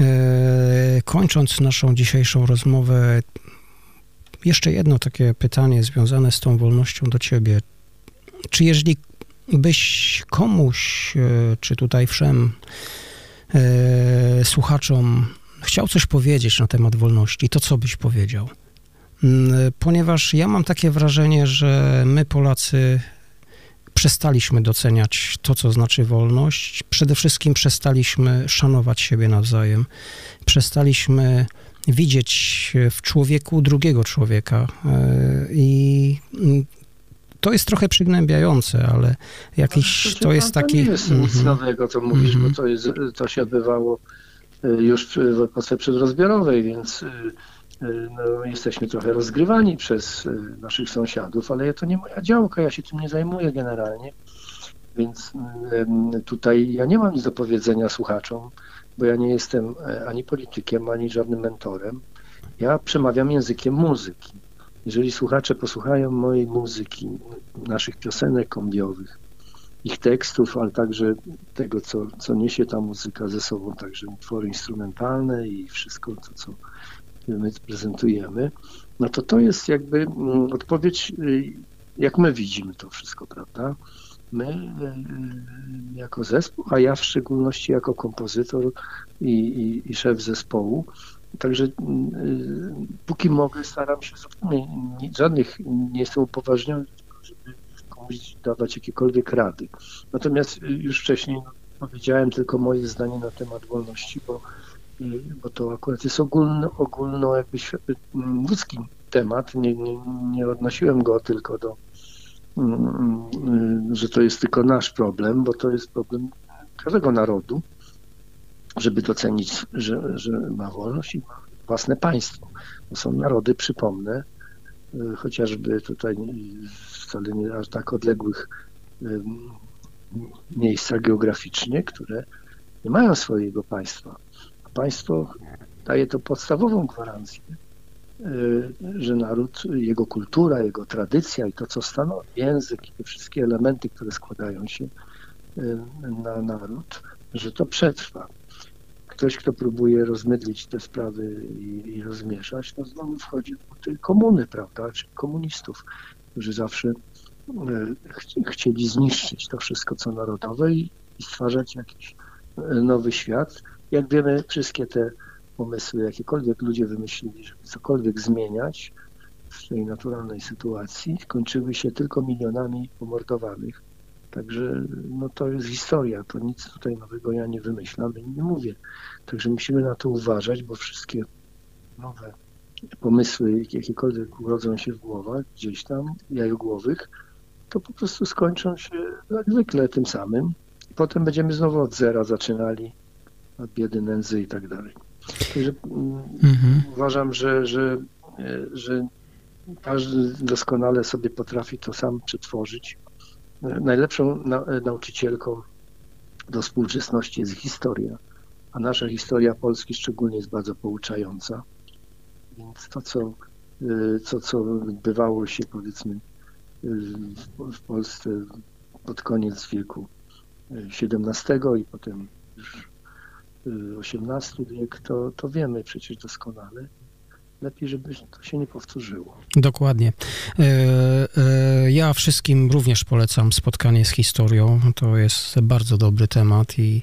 e, kończąc naszą dzisiejszą rozmowę, jeszcze jedno takie pytanie związane z tą wolnością do ciebie. Czy jeżeli byś komuś, e, czy tutaj wszem słuchaczom chciał coś powiedzieć na temat wolności, to co byś powiedział? Ponieważ ja mam takie wrażenie, że my Polacy przestaliśmy doceniać to, co znaczy wolność. Przede wszystkim przestaliśmy szanować siebie nawzajem. Przestaliśmy widzieć w człowieku drugiego człowieka. E, I to jest trochę przygnębiające, ale jakiś to jest taki. To nie jest nic -hmm. nowego, co mówisz, mm -hmm. bo mhm. to, jest, to się odbywało e, już w epoce przedrozbiorowej, więc e, no, jesteśmy trochę rozgrywani przez naszych sąsiadów, ale to nie moja działka, ja się tym nie zajmuję generalnie. Więc tutaj ja nie mam nic do powiedzenia słuchaczom, bo ja nie jestem ani politykiem, ani żadnym mentorem. Ja przemawiam językiem muzyki. Jeżeli słuchacze posłuchają mojej muzyki, naszych piosenek kombiowych, ich tekstów, ale także tego, co, co niesie ta muzyka ze sobą, także utwory instrumentalne i wszystko to, co my prezentujemy, no to to jest jakby mm, odpowiedź, y, jak my widzimy to wszystko, prawda? My y, jako zespół, a ja w szczególności jako kompozytor i, i, i szef zespołu, Także y, póki mogę, staram się nie, nie, żadnych, nie jestem upoważniony, żeby komuś dawać jakiekolwiek rady. Natomiast już wcześniej powiedziałem tylko moje zdanie na temat wolności, bo, bo to akurat jest ogólno, ogólno jakby ludzki temat. Nie, nie, nie odnosiłem go tylko do, mm, że to jest tylko nasz problem, bo to jest problem każdego narodu żeby docenić, że, że ma wolność i ma własne państwo. Są narody, przypomnę, y, chociażby tutaj wcale nie aż tak odległych miejscach geograficznie, które nie mają swojego państwa. Państwo daje to podstawową gwarancję, y, że naród, jego kultura, jego tradycja i to, co stanowi język i te wszystkie elementy, które składają się y, na naród, że to przetrwa ktoś, kto próbuje rozmydlić te sprawy i, i rozmieszać, no znowu wchodzi do tej komuny, prawda, czy komunistów, którzy zawsze e, chcieli zniszczyć to wszystko, co narodowe i, i stwarzać jakiś nowy świat. Jak wiemy, wszystkie te pomysły, jakiekolwiek ludzie wymyślili, żeby cokolwiek zmieniać w tej naturalnej sytuacji, kończyły się tylko milionami pomordowanych Także no to jest historia, to nic tutaj nowego ja nie wymyślam i nie mówię. Także musimy na to uważać, bo wszystkie nowe pomysły, jakiekolwiek urodzą się w głowach, gdzieś tam, jajogłowych, to po prostu skończą się jak zwykle tym samym. Potem będziemy znowu od zera zaczynali, od biedy, nędzy i tak dalej. Także mm, mhm. uważam, że, że, że każdy doskonale sobie potrafi to sam przetworzyć najlepszą nauczycielką do współczesności jest historia, a nasza historia Polski szczególnie jest bardzo pouczająca. Więc to, co, co, co odbywało się powiedzmy w Polsce pod koniec wieku XVII i potem już XVIII wiek, to, to wiemy przecież doskonale lepiej, żeby to się nie powtórzyło. Dokładnie. E, e, ja wszystkim również polecam spotkanie z historią. To jest bardzo dobry temat i,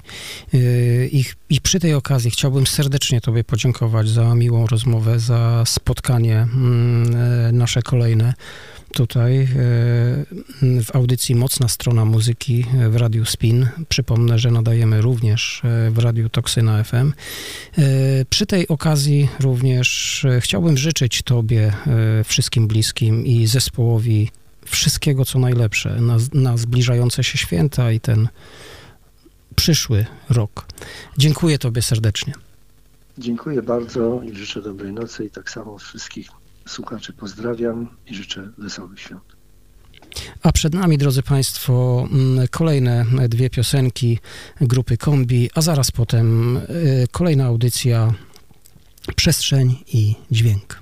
e, i, i przy tej okazji chciałbym serdecznie Tobie podziękować za miłą rozmowę, za spotkanie mm, nasze kolejne tutaj e, w audycji Mocna Strona Muzyki w Radiu Spin. Przypomnę, że nadajemy również e, w Radiu Toksyna FM. E, przy tej okazji również chciałbym życzyć Tobie, wszystkim bliskim i zespołowi wszystkiego, co najlepsze na, na zbliżające się święta i ten przyszły rok. Dziękuję Tobie serdecznie. Dziękuję bardzo i życzę dobrej nocy i tak samo wszystkich słuchaczy pozdrawiam i życzę wesołych świąt. A przed nami, drodzy Państwo, mm, kolejne dwie piosenki grupy Kombi, a zaraz potem y, kolejna audycja Przestrzeń i Dźwięk.